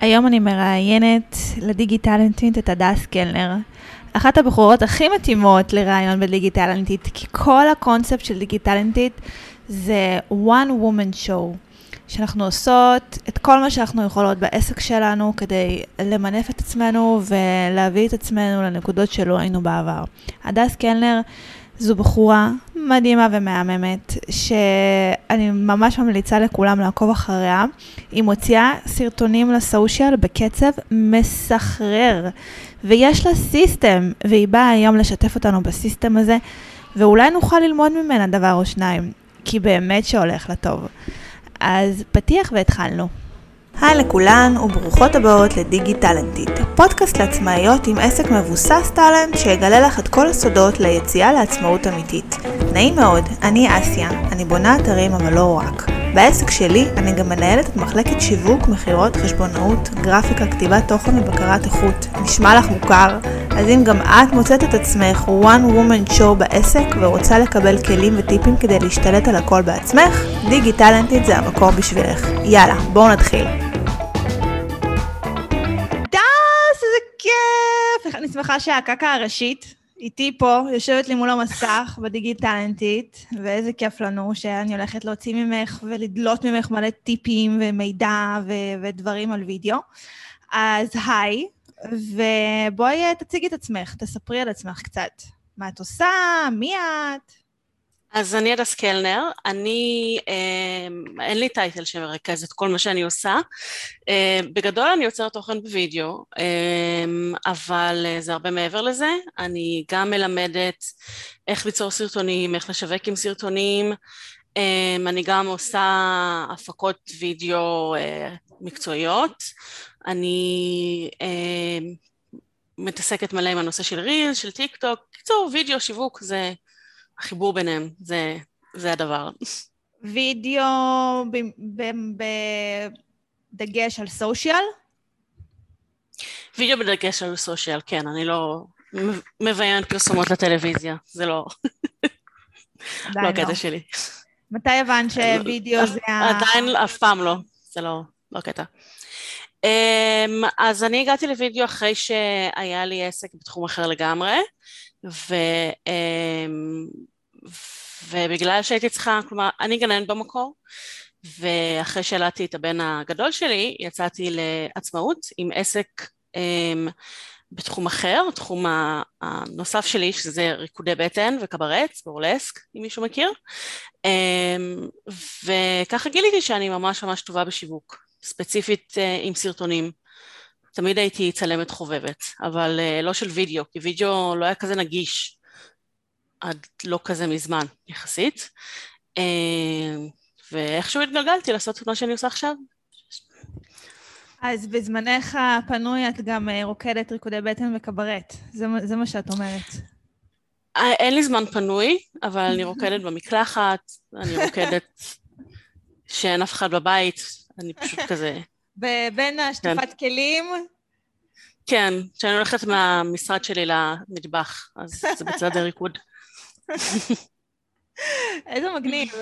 היום אני מראיינת לדיגיטלנטית את הדס קלנר. אחת הבחורות הכי מתאימות לראיון בדיגיטלנטית, כי כל הקונספט של דיגיטלנטית זה one woman show, שאנחנו עושות את כל מה שאנחנו יכולות בעסק שלנו כדי למנף את עצמנו ולהביא את עצמנו לנקודות שלא היינו בעבר. הדס קלנר זו בחורה מדהימה ומהממת, שאני ממש ממליצה לכולם לעקוב אחריה. היא מוציאה סרטונים ל social בקצב מסחרר, ויש לה system, והיא באה היום לשתף אותנו ב system הזה, ואולי נוכל ללמוד ממנה דבר או שניים, כי באמת שהולך לה טוב. אז פתיח והתחלנו. היי לכולן וברוכות הבאות לדיגי טאלנטית, פודקאסט לעצמאיות עם עסק מבוסס טאלנט שיגלה לך את כל הסודות ליציאה לעצמאות אמיתית. נעים מאוד, אני אסיה, אני בונה אתרים אבל לא רק. בעסק שלי אני גם מנהלת את מחלקת שיווק, מכירות, חשבונאות, גרפיקה, כתיבת תוכן ובקרת איכות. נשמע לך מוכר? אז אם גם את מוצאת את עצמך one woman show בעסק ורוצה לקבל כלים וטיפים כדי להשתלט על הכל בעצמך, דיגי טאלנטית זה המקום בשבילך. יאללה, בואו נתחיל. כיף! אני שמחה שהקקה הראשית איתי פה, יושבת לי מול המסך בדיגיטלנטית, ואיזה כיף לנו שאני הולכת להוציא ממך ולדלות ממך מלא טיפים ומידע ו- ודברים על וידאו. אז היי, ובואי תציגי את עצמך, תספרי על עצמך קצת. מה את עושה? מי את? אז אני הדס קלנר, אני, אה, אין לי title שמרכז את כל מה שאני עושה. אה, בגדול אני יוצרת תוכן בווידאו, אה, אבל אה, זה הרבה מעבר לזה. אני גם מלמדת איך ליצור סרטונים, איך לשווק עם סרטונים. אה, אני גם עושה הפקות וידאו אה, מקצועיות. אני מתעסקת מלא עם הנושא של reel, של טיק טוק. קיצור, וידאו, שיווק, זה... החיבור ביניהם, זה, זה הדבר. וידאו בדגש על סושיאל? וידאו בדגש על social, כן, אני לא מביימת פרסומות לטלוויזיה, זה לא... לא הקטע לא. שלי. מתי הבנת שווידאו זה ה... עדיין אף פעם לא, זה לא, לא קטע. אמ, אז אני הגעתי לוידאו אחרי שהיה לי עסק בתחום אחר לגמרי. ו, אמ, ובגלל שהייתי צריכה, כלומר, אני גננת במקור, ואחרי שילדתי את הבן הגדול שלי, יצאתי לעצמאות עם עסק אמ, בתחום אחר, תחום הנוסף שלי, שזה ריקודי בטן וקברץ, בורלסק, אם מישהו מכיר. אמ, וככה גיליתי שאני ממש ממש טובה בשיווק, ספציפית אה, עם סרטונים. תמיד הייתי צלמת חובבת, אבל uh, לא של וידאו, כי וידאו לא היה כזה נגיש עד לא כזה מזמן יחסית. Uh, ואיכשהו התגלגלתי לעשות את מה שאני עושה עכשיו. אז בזמנך הפנוי את גם uh, רוקדת ריקודי בטן וקברט, זה, זה מה שאת אומרת. אין לי זמן פנוי, אבל אני רוקדת במקלחת, אני רוקדת שאין אף אחד בבית, אני פשוט כזה... בין השטיפת כן. כלים? כן, כשאני הולכת מהמשרד שלי למטבח, אז זה בצד הריקוד. איזה מגניב.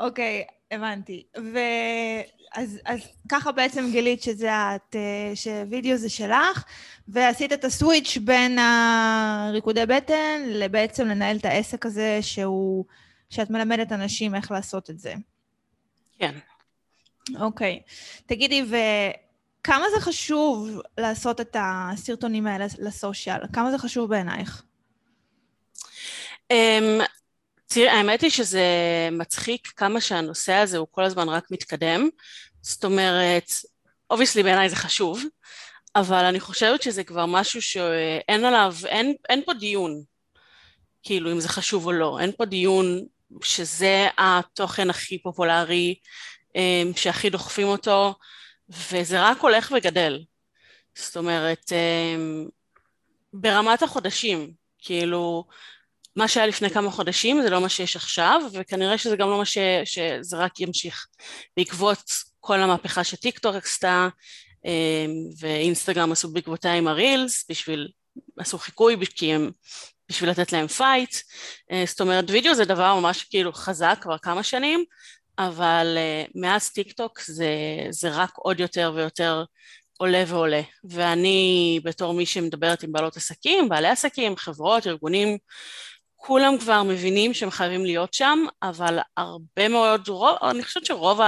אוקיי, הבנתי. ואז אז ככה בעצם גילית שזה את, שווידאו זה שלך, ועשית את הסוויץ' בין הריקודי בטן לבעצם לנהל את העסק הזה שהוא, שאת מלמדת אנשים איך לעשות את זה. כן. אוקיי. תגידי, וכמה זה חשוב לעשות את הסרטונים האלה לסושיאל? כמה זה חשוב בעינייך? Um, תראי, האמת היא שזה מצחיק כמה שהנושא הזה הוא כל הזמן רק מתקדם. זאת אומרת, obviously בעיניי זה חשוב, אבל אני חושבת שזה כבר משהו שאין עליו, אין, אין פה דיון, כאילו, אם זה חשוב או לא. אין פה דיון שזה התוכן הכי פופולרי, שהכי דוחפים אותו, וזה רק הולך וגדל. זאת אומרת, אמ, ברמת החודשים, כאילו, מה שהיה לפני כמה חודשים זה לא מה שיש עכשיו, וכנראה שזה גם לא מה ש... שזה רק ימשיך. בעקבות כל המהפכה שטיקטוק עשתה, אמ, ואינסטגרם עשו בעקבותיה עם ה reels, בשביל, עשו חיקוי כי הם, בשביל לתת להם fight. אה, זאת אומרת, וידאו זה דבר ממש כאילו חזק כבר כמה שנים, אבל אה, מאז טיק טוק זה, זה רק עוד יותר ויותר עולה ועולה. ואני בתור מי שמדברת עם בעלות עסקים, בעלי עסקים, חברות, ארגונים, כולם כבר מבינים שהם חייבים להיות שם, אבל הרבה מאוד, רוב, אני חושבת שרוב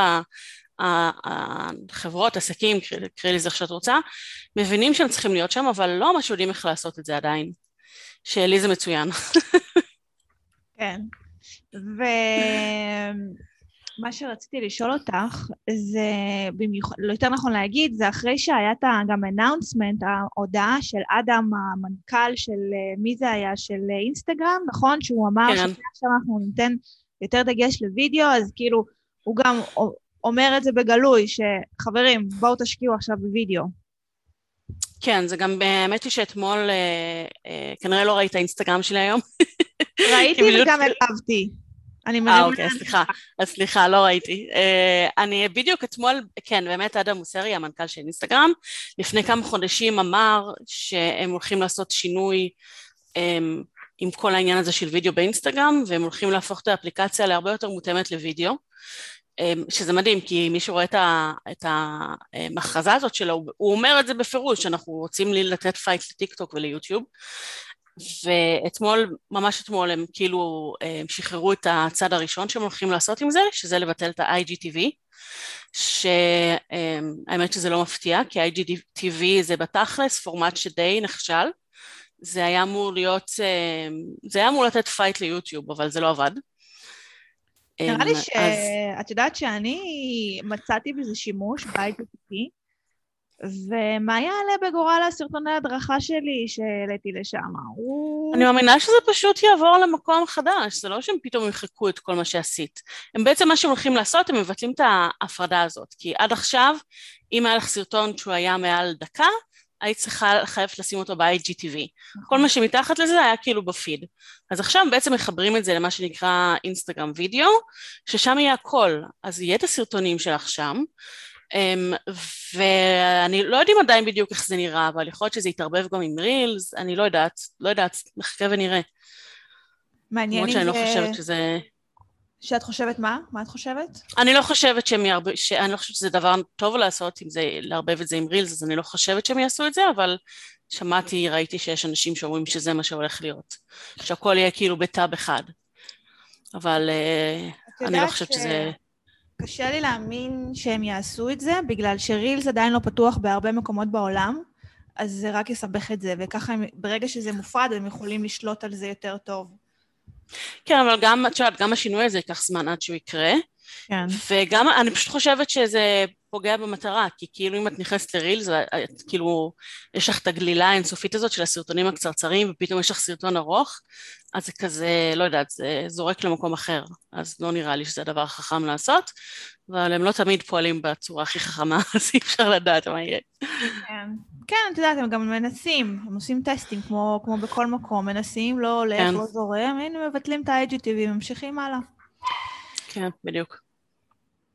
החברות, עסקים, קראי לזה איך שאת רוצה, מבינים שהם צריכים להיות שם, אבל לא ממש יודעים איך לעשות את זה עדיין. שלי זה מצוין. כן. ומה שרציתי לשאול אותך, זה במיוחד, לא יותר נכון להגיד, זה אחרי שהיה את גם אנאונסמנט, ההודעה של אדם, המנכ"ל של, מי זה היה? של אינסטגרם, נכון? שהוא אמר כן. שעכשיו אנחנו ניתן יותר דגש לוידאו, אז כאילו, הוא גם אומר את זה בגלוי, שחברים, בואו תשקיעו עכשיו בווידאו. כן, זה גם, האמת היא שאתמול, אה, אה, כנראה לא ראית האינסטגרם שלי היום. ראיתי וגם הגבתי. אני מבינה. אה, אוקיי, סליחה. אז סליחה, לא ראיתי. Uh, אני בדיוק אתמול, כן, באמת אדם מוסרי, המנכ"ל של אינסטגרם, לפני כמה חודשים אמר שהם הולכים לעשות שינוי אמ, עם כל העניין הזה של וידאו באינסטגרם, והם הולכים להפוך את האפליקציה להרבה יותר מותאמת לוידאו. אמ, שזה מדהים, כי מי שרואה את ההכרזה הזאת שלו, הוא אומר את זה בפירוש, שאנחנו רוצים לתת fight לטיק טוק וליוטיוב, ואתמול, ממש אתמול, הם כאילו הם שחררו את הצעד הראשון שהם הולכים לעשות עם זה, שזה לבטל את ה-IGTV, שהאמת שזה לא מפתיע, כי IGTV זה בתכלס פורמט שדי נכשל, זה היה אמור להיות, זה היה אמור לתת פייט ליוטיוב, אבל זה לא עבד. נראה לי שאת יודעת שאני מצאתי בזה שימוש איתי, ומה יעלה בגורל הסרטוני הדרכה שלי שהעליתי לשם? אני מאמינה שזה פשוט יעבור למקום חדש, זה לא שהם פתאום ימחקו את כל מה שעשית. הם בעצם מה שהם הולכים לעשות, הם מבטלים את ההפרדה הזאת, כי עד עכשיו, אם היה לך סרטון שהוא היה מעל דקה, היית צריכה, חייבת לשים אותו ב-IGTV. נכון. כל מה שמתחת לזה היה כאילו בפיד. אז עכשיו בעצם מחברים את זה למה שנקרא אינסטגרם וידאו, ששם יהיה הכל. אז יהיה את הסרטונים שלך שם, ואני לא יודעים עדיין בדיוק איך זה נראה, אבל יכול להיות שזה יתערבב גם עם רילס, אני לא יודעת, לא יודעת, נחכה ונראה. מעניין אם זה... למרות שאני לא חושבת שזה... שאת חושבת מה? מה את חושבת? אני לא חושבת שהם יערבב, אני לא חושבת שזה דבר טוב לעשות, אם זה, לערבב את זה עם רילס, אז אני לא חושבת שהם יעשו את זה, אבל שמעתי, ראיתי שיש אנשים שאומרים שזה מה שהולך להיות. שהכל יהיה כאילו בטאב אחד. אבל uh, אני לא חושבת ש... שזה... קשה לי להאמין שהם יעשו את זה, בגלל שרילס עדיין לא פתוח בהרבה מקומות בעולם, אז זה רק יסבך את זה, וככה הם, ברגע שזה מופרד, הם יכולים לשלוט על זה יותר טוב. כן, אבל גם, את יודעת, גם השינוי הזה ייקח זמן עד שהוא יקרה. כן. וגם, אני פשוט חושבת שזה פוגע במטרה, כי כאילו אם את נכנסת לרילס, את כאילו, יש לך את הגלילה האינסופית הזאת של הסרטונים הקצרצרים, ופתאום יש לך סרטון ארוך, אז זה כזה, לא יודעת, זה זורק למקום אחר. אז לא נראה לי שזה הדבר החכם לעשות, אבל הם לא תמיד פועלים בצורה הכי חכמה, אז אי אפשר לדעת מה יהיה. כן. כן, את יודעת, הם גם מנסים, הם עושים טסטים כמו, כמו בכל מקום, מנסים, לא הולך, כן. לא זורם, הנה מבטלים את ה-IGTV וממשיכים הלאה. כן, בדיוק.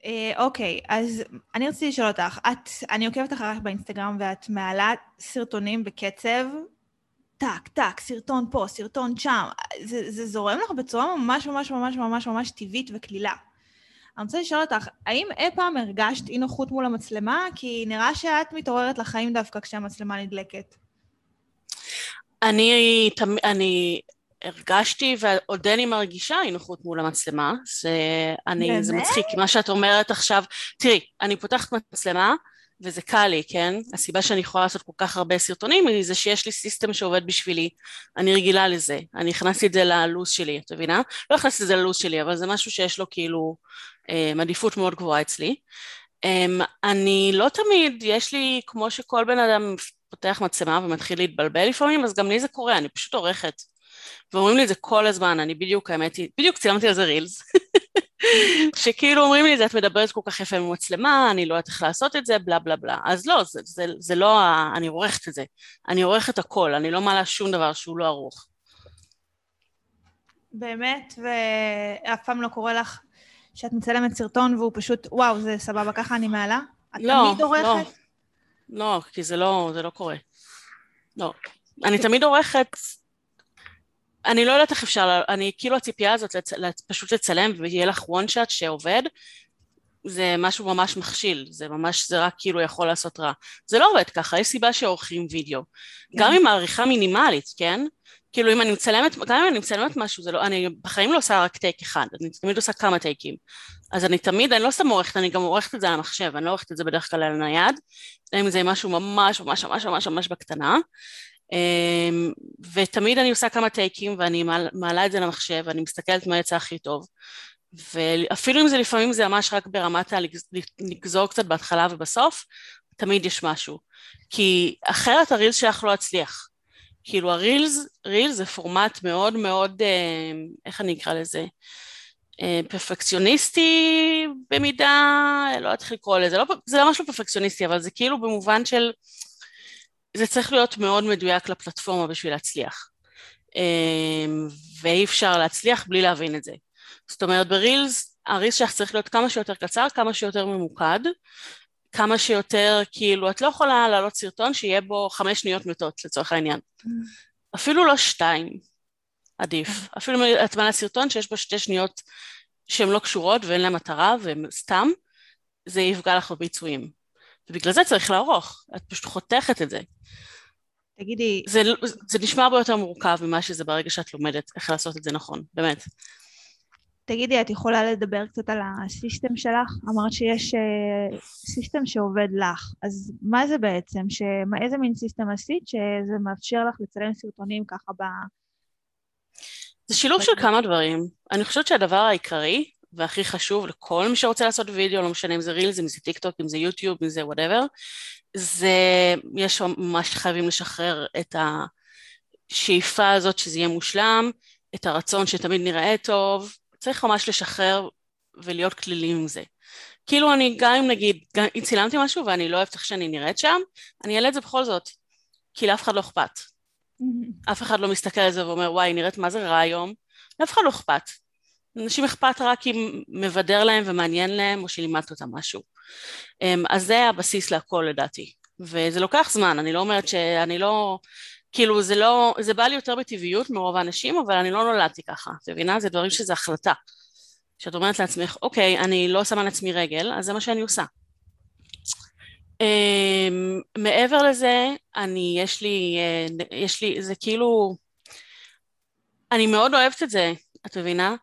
אה, אוקיי, אז אני רציתי לשאול אותך, את, אני עוקבת אחריך באינסטגרם ואת מעלה סרטונים בקצב, טק, טק, סרטון פה, סרטון שם, זה, זה זורם לך בצורה ממש ממש ממש ממש ממש טבעית וקלילה. אני רוצה לשאול אותך, האם אי פעם הרגשת אי נוחות מול המצלמה? כי נראה שאת מתעוררת לחיים דווקא כשהמצלמה נדלקת. אני, אני הרגשתי ועודני מרגישה אי נוחות מול המצלמה. זה, אני, זה מצחיק, מה שאת אומרת עכשיו, תראי, אני פותחת מצלמה, וזה קל לי, כן? הסיבה שאני יכולה לעשות כל כך הרבה סרטונים היא זה שיש לי סיסטם שעובד בשבילי. אני רגילה לזה. אני הכנסתי את זה ללו"ז שלי, את מבינה? לא הכנסתי את זה ללו"ז שלי, אבל זה משהו שיש לו כאילו אה, עדיפות מאוד גבוהה אצלי. אה, אני לא תמיד, יש לי, כמו שכל בן אדם פותח מצלמה ומתחיל להתבלבל לפעמים, אז גם לי זה קורה, אני פשוט עורכת. ואומרים לי את זה כל הזמן, אני בדיוק, האמת היא, בדיוק צילמתי על זה רילס. שכאילו אומרים לי, את מדברת כל כך יפה במצלמה, אני לא יודעת איך לעשות את זה, בלה בלה בלה. אז לא, זה, זה, זה לא, אני עורכת את זה. אני עורכת הכל, אני לא מעלה שום דבר שהוא לא ערוך. באמת, ואף פעם לא קורה לך שאת מצלמת סרטון והוא פשוט, וואו, זה סבבה, ככה אני מעלה? את לא, תמיד עורכת? לא, לא, כי זה לא, זה לא קורה. לא. אני תמיד עורכת אני לא יודעת איך אפשר, אני כאילו הציפייה הזאת לצ, פשוט לצלם ויהיה לך one shot שעובד, זה משהו ממש מכשיל, זה ממש, זה רק כאילו יכול לעשות רע. זה לא עובד ככה, יש סיבה שעורכים וידאו. גם עם העריכה מינימלית, כן? כאילו אם אני מצלמת, גם אם אני מצלמת משהו, זה לא, אני בחיים לא עושה רק טייק אחד, אני תמיד עושה כמה טייקים. אז אני תמיד, אני לא סתם עורכת, אני גם עורכת את זה על המחשב, אני לא עורכת את זה בדרך כלל על הנייד, אם זה משהו ממש ממש ממש ממש ממש בקטנה. אמ, ותמיד אני עושה כמה טייקים ואני מעלה את זה למחשב ואני מסתכלת מה יצא הכי טוב. ואפילו אם זה לפעמים זה ממש רק ברמת לגזור קצת בהתחלה ובסוף, תמיד יש משהו. כי אחרת הרילס שלך לא יצליח. כאילו הרילס, רילס זה פורמט מאוד מאוד, אה, איך אני אקרא לזה? אה, פרפקציוניסטי במידה, לא יודעת איך לקרוא לזה, לא, זה ממש לא פרפקציוניסטי, אבל זה כאילו במובן של, זה צריך להיות מאוד מדויק לפלטפורמה בשביל להצליח. אה, ואי אפשר להצליח בלי להבין את זה. זאת אומרת ברילס, הרילס שלך צריך להיות כמה שיותר קצר, כמה שיותר ממוקד, כמה שיותר, כאילו, את לא יכולה להעלות סרטון שיהיה בו חמש שניות מתות לצורך העניין. Mm. אפילו לא שתיים, עדיף. אממ. אפילו אם את מעלה סרטון שיש בו שתי שניות שהן לא קשורות ואין להן מטרה והן סתם, זה יפגע לך בביצועים. ובגלל זה צריך לערוך, את פשוט חותכת את זה. תגידי... זה, זה נשמע הרבה יותר מורכב ממה שזה ברגע שאת לומדת איך לעשות את זה נכון, באמת. תגידי, את יכולה לדבר קצת על ה system שלך? אמרת שיש אה, system שעובד לך, אז מה זה בעצם? שמה, איזה מין system עשית שזה מאפשר לך לצלם סרטונים ככה ב... זה שילוב של כמה דברים. אני חושבת שהדבר העיקרי והכי חשוב לכל מי שרוצה לעשות וידאו, לא משנה אם זה רילס, אם זה טיק טוק, אם זה יוטיוב, אם זה whatever, זה, יש ממש חייבים לשחרר את השאיפה הזאת שזה יהיה מושלם, את הרצון שתמיד נראה טוב, צריך ממש לשחרר ולהיות קלילים עם זה. כאילו אני, גם אם נגיד, גם אם צילמתי משהו ואני לא אוהבת איך שאני נראית שם, אני אעלה את זה בכל זאת, כי לאף אחד לא אכפת. אף אחד לא מסתכל על זה ואומר, וואי, נראית מה זה רע היום? לאף אחד לא אכפת. אנשים אכפת רק אם מבדר להם ומעניין להם, או שלימדת אותם משהו. אמ, אז זה הבסיס להכל לדעתי. וזה לוקח זמן, אני לא אומרת שאני לא... כאילו זה לא, זה בא לי יותר בטבעיות מרוב האנשים, אבל אני לא נולדתי ככה, את מבינה? זה דברים שזה החלטה. שאת אומרת לעצמך, אוקיי, אני לא שמה לעצמי רגל, אז זה מה שאני עושה. Um, מעבר לזה, אני, יש לי, uh, יש לי, זה כאילו, אני מאוד אוהבת את זה, את מבינה?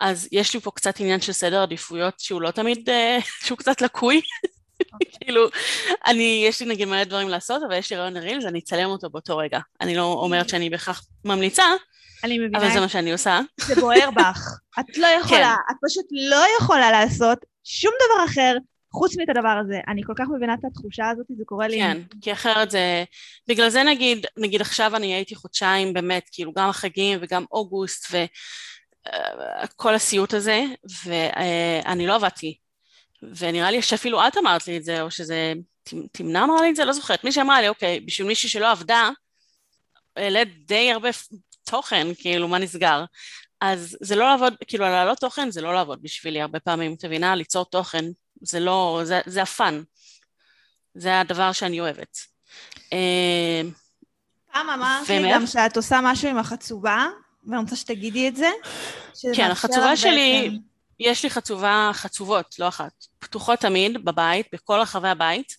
אז יש לי פה קצת עניין של סדר עדיפויות שהוא לא תמיד, uh, שהוא קצת לקוי. כאילו, אני, יש לי נגיד מלא דברים לעשות, אבל יש לי רעיון לרילס, אני אצלם אותו באותו רגע. אני לא אומרת שאני בהכרח ממליצה, אני מבינה. אבל זה מה שאני עושה. זה בוער בך. את לא יכולה, כן. את פשוט לא יכולה לעשות שום דבר אחר חוץ מאת הדבר הזה. אני כל כך מבינה את התחושה הזאת, זה קורה לי. כן, כי אחרת זה... בגלל זה נגיד, נגיד עכשיו אני הייתי חודשיים באמת, כאילו גם החגים וגם אוגוסט וכל הסיוט הזה, ואני לא עבדתי. ונראה לי שאפילו את אמרת לי את זה, או שזה... תמנע אמרה לי את זה? לא זוכרת. מי שאמרה לי, אוקיי, בשביל מישהי שלא עבדה, העלית די הרבה תוכן, כאילו, מה נסגר? אז זה לא לעבוד, כאילו, להעלות תוכן זה לא לעבוד בשבילי הרבה פעמים, את מבינה? ליצור תוכן, זה לא, זה, זה הפאן. זה הדבר שאני אוהבת. אה, פעם אמרת לי גם שאת עושה משהו עם החצובה, ואני רוצה שתגידי את זה. כן, החצובה שלי, יש לי חצובה, חצובות, לא אחת, פתוחות תמיד בבית, בכל רחבי הבית,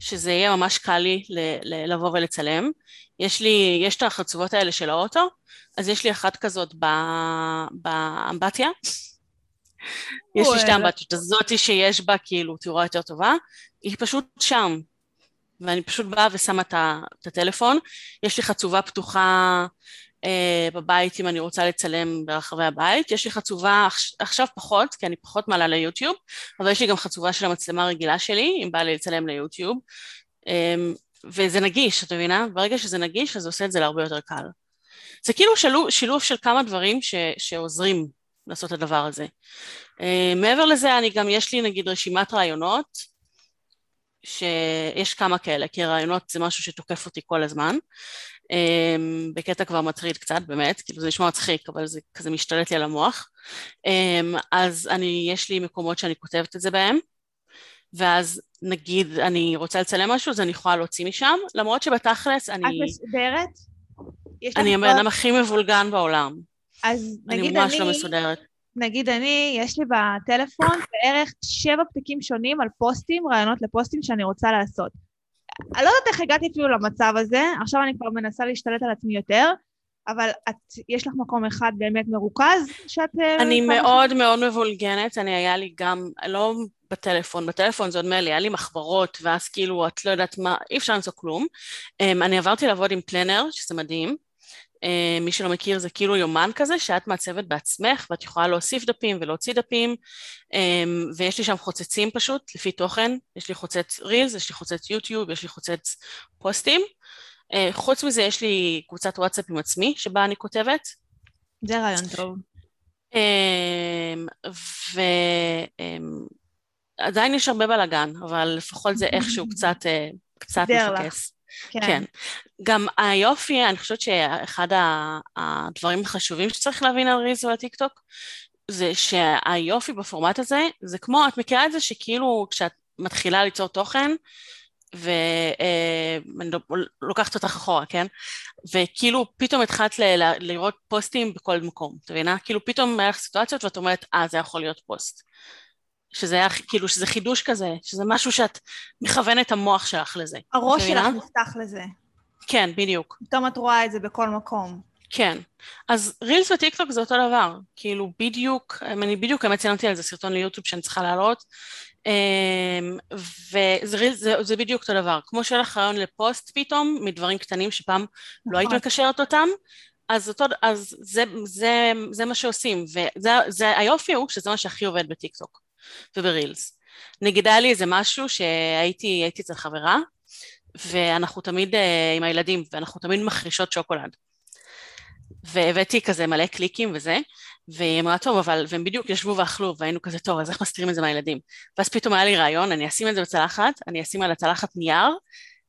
שזה יהיה ממש קל לי ל- ל- לבוא ולצלם. יש לי, יש את החצובות האלה של האוטו, אז יש לי אחת כזאת באמבטיה. יש לי שתי אמבטיות, הזאתי שיש בה כאילו תאורה יותר טובה, היא פשוט שם, ואני פשוט באה ושמה את הטלפון. יש לי חצובה פתוחה בבית אם אני רוצה לצלם ברחבי הבית. יש לי חצובה עכשיו פחות, כי אני פחות מעלה ליוטיוב, אבל יש לי גם חצובה של המצלמה הרגילה שלי, אם בא לי לצלם ליוטיוב. אה, וזה נגיש, את מבינה? ברגע שזה נגיש, אז זה עושה את זה להרבה יותר קל. זה כאילו שילוב, שילוב של כמה דברים ש, שעוזרים לעשות את הדבר הזה. Uh, מעבר לזה, אני גם, יש לי נגיד רשימת רעיונות, שיש כמה כאלה, כי רעיונות זה משהו שתוקף אותי כל הזמן. Um, בקטע כבר מטריד קצת, באמת, כאילו זה נשמע מצחיק, אבל זה כזה משתלט לי על המוח. Um, אז אני, יש לי מקומות שאני כותבת את זה בהם, ואז נגיד אני רוצה לצלם משהו, אז אני יכולה להוציא משם, למרות שבתכלס אני... את מסודרת? אני הבן אדם הכי מבולגן בעולם. אז נגיד אני... ממש לא מסודרת. נגיד אני, יש לי בטלפון בערך שבע פתקים שונים על פוסטים, רעיונות לפוסטים שאני רוצה לעשות. אני לא יודעת איך הגעתי אפילו למצב הזה, עכשיו אני כבר מנסה להשתלט על עצמי יותר, אבל את, יש לך מקום אחד באמת מרוכז שאת... אה, אני מאוד שם? מאוד מבולגנת, אני היה לי גם, לא בטלפון, בטלפון זה עוד מילא, היה לי מחברות, ואז כאילו את לא יודעת מה, אי אפשר למצוא כלום. Um, אני עברתי לעבוד עם פלנר, שזה מדהים. Uh, מי שלא מכיר זה כאילו יומן כזה, שאת מעצבת בעצמך, ואת יכולה להוסיף דפים ולהוציא דפים, um, ויש לי שם חוצצים פשוט, לפי תוכן, יש לי חוצץ רילס, יש לי חוצץ יוטיוב, יש לי חוצץ פוסטים. אה, חוץ מזה יש לי קבוצת וואטסאפ עם עצמי שבה אני כותבת. זה רעיון טוב. ועדיין יש הרבה בלאגן, אבל לפחות זה איכשהו קצת, אה, קצת מפקס. כן. כן. גם היופי, אני חושבת שאחד הדברים החשובים שצריך להבין על ריז ועל טיק טוק, זה שהיופי בפורמט הזה, זה כמו, את מכירה את זה שכאילו כשאת מתחילה ליצור תוכן, ואני לא, לוקחת אותך אחורה, כן? וכאילו פתאום התחלת ל- לראות פוסטים בכל מקום, את מבינה? כאילו פתאום היה לך סיטואציות ואת אומרת, אה, זה יכול להיות פוסט. שזה היה כאילו, שזה חידוש כזה, שזה משהו שאת מכוונת את המוח שלך לזה. הראש שלך נפתח לזה. כן, בדיוק. פתאום את רואה את זה בכל מקום. כן. אז רילס וטיקטוק זה אותו דבר. כאילו, בדיוק, אני בדיוק, האמת צילמתי על זה סרטון ליוטיוב שאני צריכה להעלות, אמ, וזה זה, זה בדיוק אותו דבר, כמו שהיה לך רעיון לפוסט פתאום, מדברים קטנים שפעם לא נכון. לא היית מקשרת אותם, אז, אותו, אז זה, זה, זה מה שעושים, והיופי הוא שזה מה שהכי עובד בטיקטוק וברילס. נגיד היה לי איזה משהו שהייתי אצל חברה, ואנחנו תמיד uh, עם הילדים, ואנחנו תמיד מחרישות שוקולד. והבאתי כזה מלא קליקים וזה, והיא אמרה, טוב, אבל, והם בדיוק ישבו ואכלו, והיינו כזה, טוב, אז איך מסתירים את זה מהילדים? ואז פתאום היה לי רעיון, אני אשים את זה בצלחת, אני אשים על הצלחת נייר,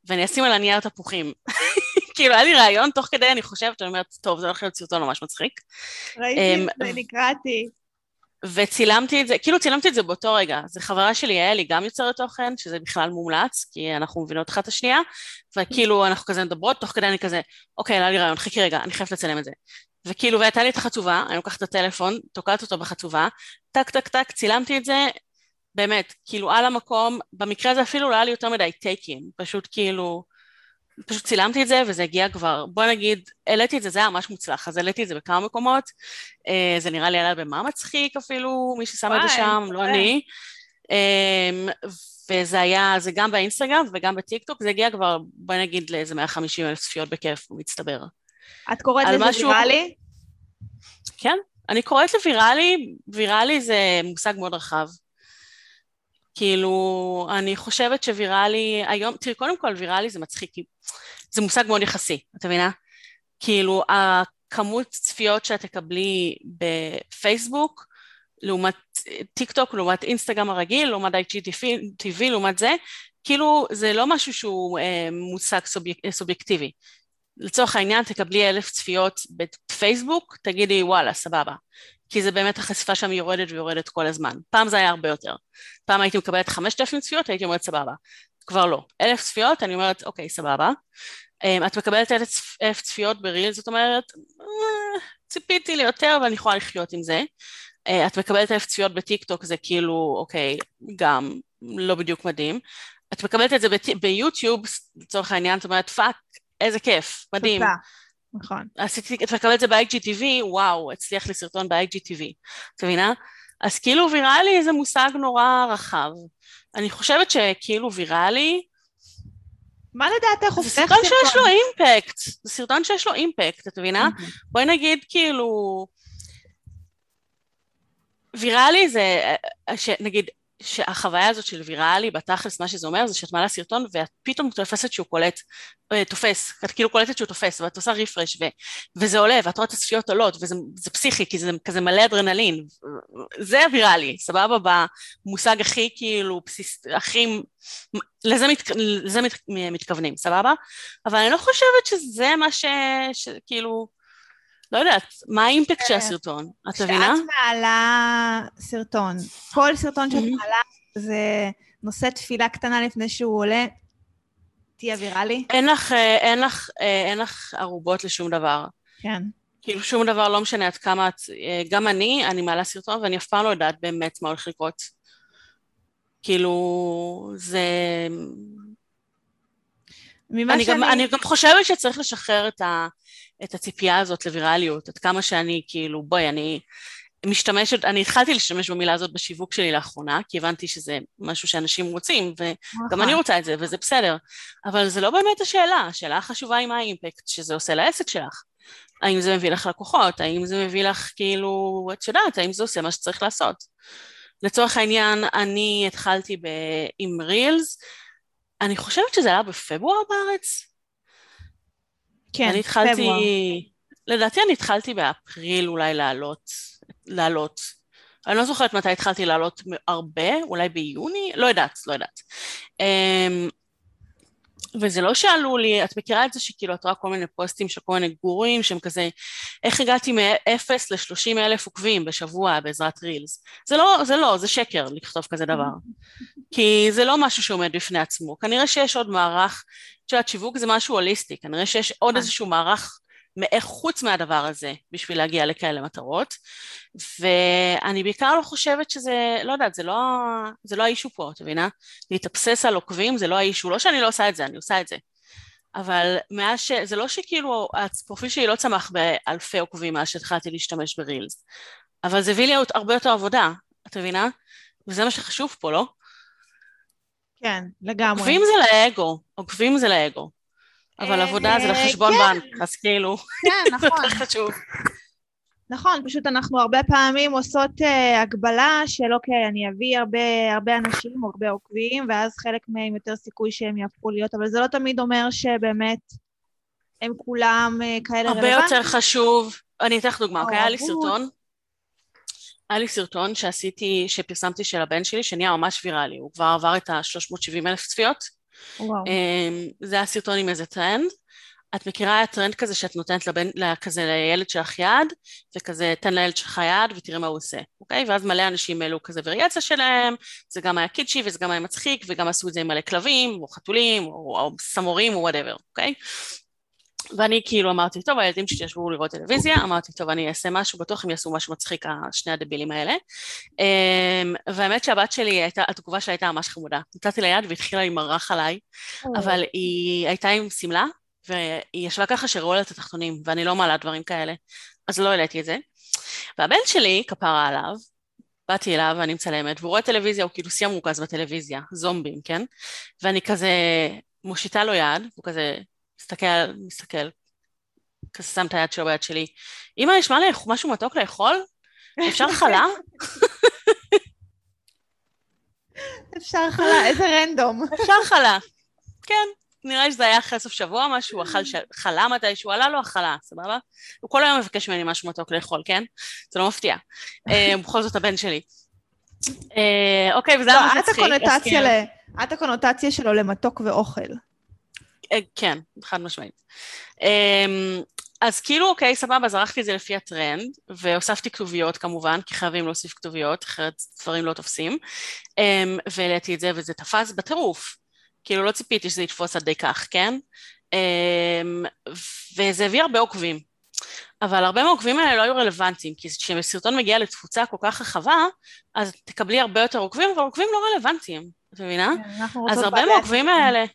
ואני אשים על הנייר תפוחים. כאילו, היה לי רעיון, תוך כדי אני חושבת, אני אומרת, טוב, זה הולך להיות סרטון ממש מצחיק. ראיתי את זה, נקרעתי. וצילמתי את זה, כאילו צילמתי את זה באותו רגע. זו חברה שלי, היה לי גם יוצרת תוכן, שזה בכלל מומלץ, כי אנחנו מבינות אחת את השנייה, וכאילו אנחנו כזה מדברות, תוך כדי אני כזה, אוקיי, היה לי רעיון, חכי רגע, אני חייבת לצלם את זה. וכאילו, והייתה לי את החצובה, אני לוקחת את הטלפון, תוקעת אותו בחצובה, טק טק טק, צילמתי את זה, באמת, כאילו על המקום, במקרה הזה אפילו לא היה לי יותר מדי טייקים, פשוט כאילו, פשוט צילמתי את זה וזה הגיע כבר, בוא נגיד, העליתי את זה, זה היה ממש מוצלח, אז העליתי את זה בכמה מקומות, אה, זה נראה לי עלה במה מצחיק אפילו, מי ששם את זה שם, לא אני, אה, וזה היה, זה גם באינסטגרם וגם בטיקטוק, זה הגיע כבר, בוא נגיד, לאיזה 150 אלף צפיות בכיף, מצטבר. את קוראת לזה משהו... ויראלי? כן, אני קוראת לוויראלי, ויראלי זה מושג מאוד רחב. כאילו, אני חושבת שוויראלי היום, תראי, קודם כל ויראלי זה מצחיק, זה מושג מאוד יחסי, את מבינה? כאילו, הכמות צפיות שאת תקבלי בפייסבוק, לעומת טיק טוק, לעומת אינסטגרם הרגיל, לעומת IGTV, לעומת זה, כאילו זה לא משהו שהוא אה, מושג סוביק, סובייקטיבי. לצורך העניין תקבלי אלף צפיות בפייסבוק, תגידי וואלה, סבבה. כי זה באמת החשיפה שם יורדת ויורדת כל הזמן. פעם זה היה הרבה יותר. פעם הייתי מקבלת חמשת אלפים צפיות, הייתי אומרת סבבה. כבר לא. אלף צפיות, אני אומרת אוקיי, סבבה. אמ, את מקבלת אלף, אלף צפיות בריל, זאת אומרת, אה, ציפיתי ליותר ואני יכולה לחיות עם זה. אה, את מקבלת אלף צפיות בטיק טוק, זה כאילו, אוקיי, גם לא בדיוק מדהים. את מקבלת את זה ביוטיוב, לצורך העניין, את אומרת, fuck, איזה כיף, מדהים. תודה. נכון. עשיתי, את מקבלת את זה ב-IGTV, וואו, הצליח לי סרטון ב-IGTV, את מבינה? אז כאילו ויראלי זה מושג נורא רחב. אני חושבת שכאילו ויראלי... מה לדעתך הופך סרטון? זה סרטון שיש לו impact, זה סרטון שיש לו impact, את מבינה? אמהמ. בואי נגיד כאילו... ויראלי זה, אה, נגיד, שהחוויה הזאת של ויראלי, בתכלס מה שזה אומר זה שאת מעלה סרטון ואת פתאום תופסת שהוא קולט, אה, תופס, את כאילו קולטת שהוא תופס ואת עושה רפרש ו, וזה עולה ואת רואה את הצפיות עולות וזה פסיכי כי זה כזה מלא אדרנלין, זה הוויראלי, סבבה? במושג הכי כאילו בסיס, הכי, לזה, מת, לזה מת, מתכוונים, סבבה? אבל אני לא חושבת שזה מה ש... שכאילו לא יודעת, מה האימפקט של אה, הסרטון? את מבינה? כשאת מעלה סרטון, כל סרטון שאת מעלה זה נושא תפילה קטנה לפני שהוא עולה, תהיה ויראלי? אין לך, אה, אין לך, אה, אין לך ערובות לשום דבר. כן. כאילו שום דבר לא משנה עד כמה את, גם אני, אני מעלה סרטון ואני אף פעם לא יודעת באמת מה הולך לקרות. כאילו, זה... אני, שאני... גם, אני גם חושבת שצריך לשחרר את, ה, את הציפייה הזאת לווירליות, עד כמה שאני, כאילו, בואי, אני משתמשת, אני התחלתי להשתמש במילה הזאת בשיווק שלי לאחרונה, כי הבנתי שזה משהו שאנשים רוצים, וגם אני רוצה את זה, וזה בסדר, אבל זה לא באמת השאלה, השאלה החשובה היא מה האימפקט שזה עושה לעסק שלך. האם זה מביא לך לקוחות, האם זה מביא לך כאילו, את יודעת, האם זה עושה מה שצריך לעשות. לצורך העניין, אני התחלתי ב... עם רילס, אני חושבת שזה היה בפברואר בארץ. כן, אני התחלתי, פברואר. לדעתי אני התחלתי באפריל אולי לעלות, לעלות. אני לא זוכרת מתי התחלתי לעלות הרבה, אולי ביוני? לא יודעת, לא יודעת. אמ, וזה לא שאלו לי, את מכירה את זה שכאילו את רואה כל מיני פוסטים של כל מיני גורים שהם כזה, איך הגעתי מ-0 ל-30 אלף עוקבים בשבוע בעזרת רילס? זה לא, זה לא, זה שקר לכתוב כזה דבר. כי זה לא משהו שעומד בפני עצמו. כנראה שיש עוד מערך, את יודעת, שיווק זה משהו הוליסטי, כנראה שיש עוד נכון. איזשהו מערך מאיך חוץ מהדבר הזה בשביל להגיע לכאלה מטרות ואני בעיקר לא חושבת שזה, לא יודעת, זה לא, זה לא האישו פה, את מבינה? להתאבסס על עוקבים זה לא האישו, לא שאני לא עושה את זה, אני עושה את זה אבל מאז ש... זה לא שכאילו הפרופיל שלי לא צמח באלפי עוקבים מאז שהתחלתי להשתמש ברילס אבל זה הביא לי הרבה יותר עבודה, את מבינה? וזה מה שחשוב פה, לא? כן, לגמרי. עוקבים זה לאגו, עוקבים זה לאגו. אבל אה, עבודה זה לחשבון כן. בנק, אז כאילו, כן, נכון. זה חשוב. נכון, פשוט אנחנו הרבה פעמים עושות uh, הגבלה של אוקיי, אני אביא הרבה, הרבה אנשים או הרבה עוקבים, ואז חלק מהם יותר סיכוי שהם יהפכו להיות, אבל זה לא תמיד אומר שבאמת הם כולם uh, כאלה רלוונטיים. הרבה יותר חשוב, אני אתן לך דוגמא, אוקיי, היה לי סרטון, היה לי סרטון שעשיתי, שפרסמתי של הבן שלי, שנהיה ממש ויראלי, הוא כבר עבר את ה-370 אלף צפיות. וואו. אמ, זה היה סרטון עם איזה טרנד. את מכירה טרנד כזה שאת נותנת לבן, כזה לילד שלך יד, וכזה תן לילד שלך יד ותראה מה הוא עושה, אוקיי? ואז מלא אנשים העלו כזה וריאציה שלהם, זה גם היה קיצ'י וזה גם היה מצחיק, וגם עשו את זה עם מלא כלבים, או חתולים, או, או סמורים, או whatever, אוקיי? ואני כאילו אמרתי, טוב, הילדים שלי ישבו לראות טלוויזיה, אמרתי, טוב, אני אעשה משהו, בטוח הם יעשו משהו מצחיק, שני הדבילים האלה. אמ, והאמת שהבת שלי, הייתה, התגובה שלה הייתה ממש חמודה. נתתי לה יד והתחילה להימרח עליי, אבל היא הייתה עם שמלה, והיא ישבה ככה שראו לה את התחתונים, ואני לא מעלה דברים כאלה, אז לא העליתי את זה. והבן שלי, כפרה עליו, באתי אליו ואני מצלמת, והוא רואה טלוויזיה, הוא כאילו שיא המורכז בטלוויזיה, זומבים, כן? ואני כזה מושיטה לו יד, הוא כזה מסתכל, מסתכל, כזה שם את היד שלו ביד שלי. אמא, מה לאכול, משהו מתוק לאכול? אפשר חלה? אפשר חלה, איזה רנדום. אפשר חלה, כן. נראה לי שזה היה אחרי סוף שבוע, משהו, אכל חלה מתישהו, עלה לו החלה, סבבה? הוא כל היום מבקש ממני משהו מתוק לאכול, כן? זה לא מפתיע. אה, בכל זאת הבן שלי. אה, אוקיי, וזה היה ממש מצחיק. את הקונוטציה שלו למתוק ואוכל. אה, כן, חד משמעית. אמ, אז כאילו, אוקיי, סבבה, אז ערכתי את זה לפי הטרנד, והוספתי כתוביות כמובן, כי חייבים להוסיף כתוביות, אחרת דברים לא תופסים, אמ, והעליתי את זה, וזה תפס בטירוף. כאילו, לא ציפיתי שזה יתפוס עד די כך, כן? אמ, וזה הביא הרבה עוקבים. אבל הרבה מהעוקבים האלה לא היו רלוונטיים, כי כשסרטון מגיע לתפוצה כל כך רחבה, אז תקבלי הרבה יותר עוקבים, אבל עוקבים לא רלוונטיים, את מבינה? כן, אז הרבה מהעוקבים האלה...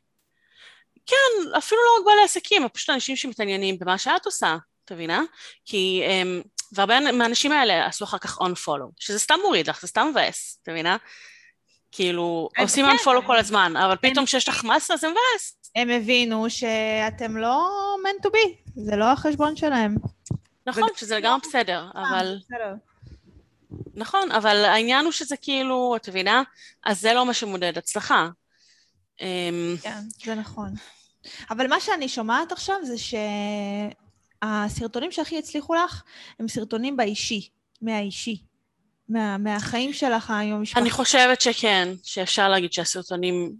כן, אפילו לא רק בעלי עסקים, פשוט אנשים שמתעניינים במה שאת עושה, את מבינה? כי, um, והרבה מהאנשים האלה עשו אחר כך on follow, שזה סתם מוריד לך, זה סתם מבאס, את מבינה? כאילו, עושים on follow כל הזמן, אבל פתאום כשיש לך מסה זה מבאס. הם הבינו שאתם לא meant to be, זה לא החשבון שלהם. נכון, שזה לגמרי בסדר, אבל... נכון, אבל העניין הוא שזה כאילו, את מבינה? אז זה לא מה שמודד הצלחה. אמ, כן, זה נכון. אבל מה שאני שומעת עכשיו זה שהסרטונים שהכי הצליחו לך הם סרטונים באישי, מהאישי, מה, מהחיים שלך עם המשפחה. אני חושבת שכן, שאפשר להגיד שהסרטונים...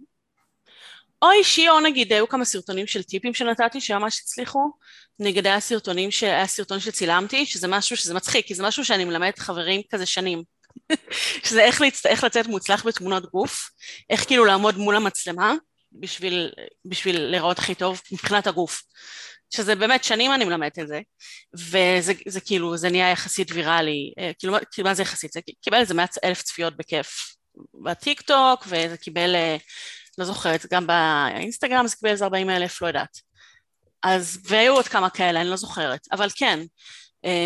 או אישי או נגיד היו כמה סרטונים של טיפים שנתתי שממש הצליחו, נגיד היה סרטונים, ש... היה סרטון שצילמתי, שזה משהו שזה מצחיק, כי זה משהו שאני מלמדת חברים כזה שנים. שזה איך, לצ... איך לצאת מוצלח בתמונות גוף, איך כאילו לעמוד מול המצלמה בשביל, בשביל להיראות הכי טוב מבחינת הגוף. שזה באמת שנים אני מלמדת את זה, וזה זה כאילו, זה נהיה יחסית ויראלי, אה, כאילו, כאילו מה זה יחסית? זה קיבל איזה מאה אלף צפיות בכיף בטיק טוק, וזה קיבל, אה, לא זוכרת, גם באינסטגרם זה קיבל איזה ארבעים אלף, לא יודעת. אז, והיו עוד כמה כאלה, אני לא זוכרת, אבל כן, אה,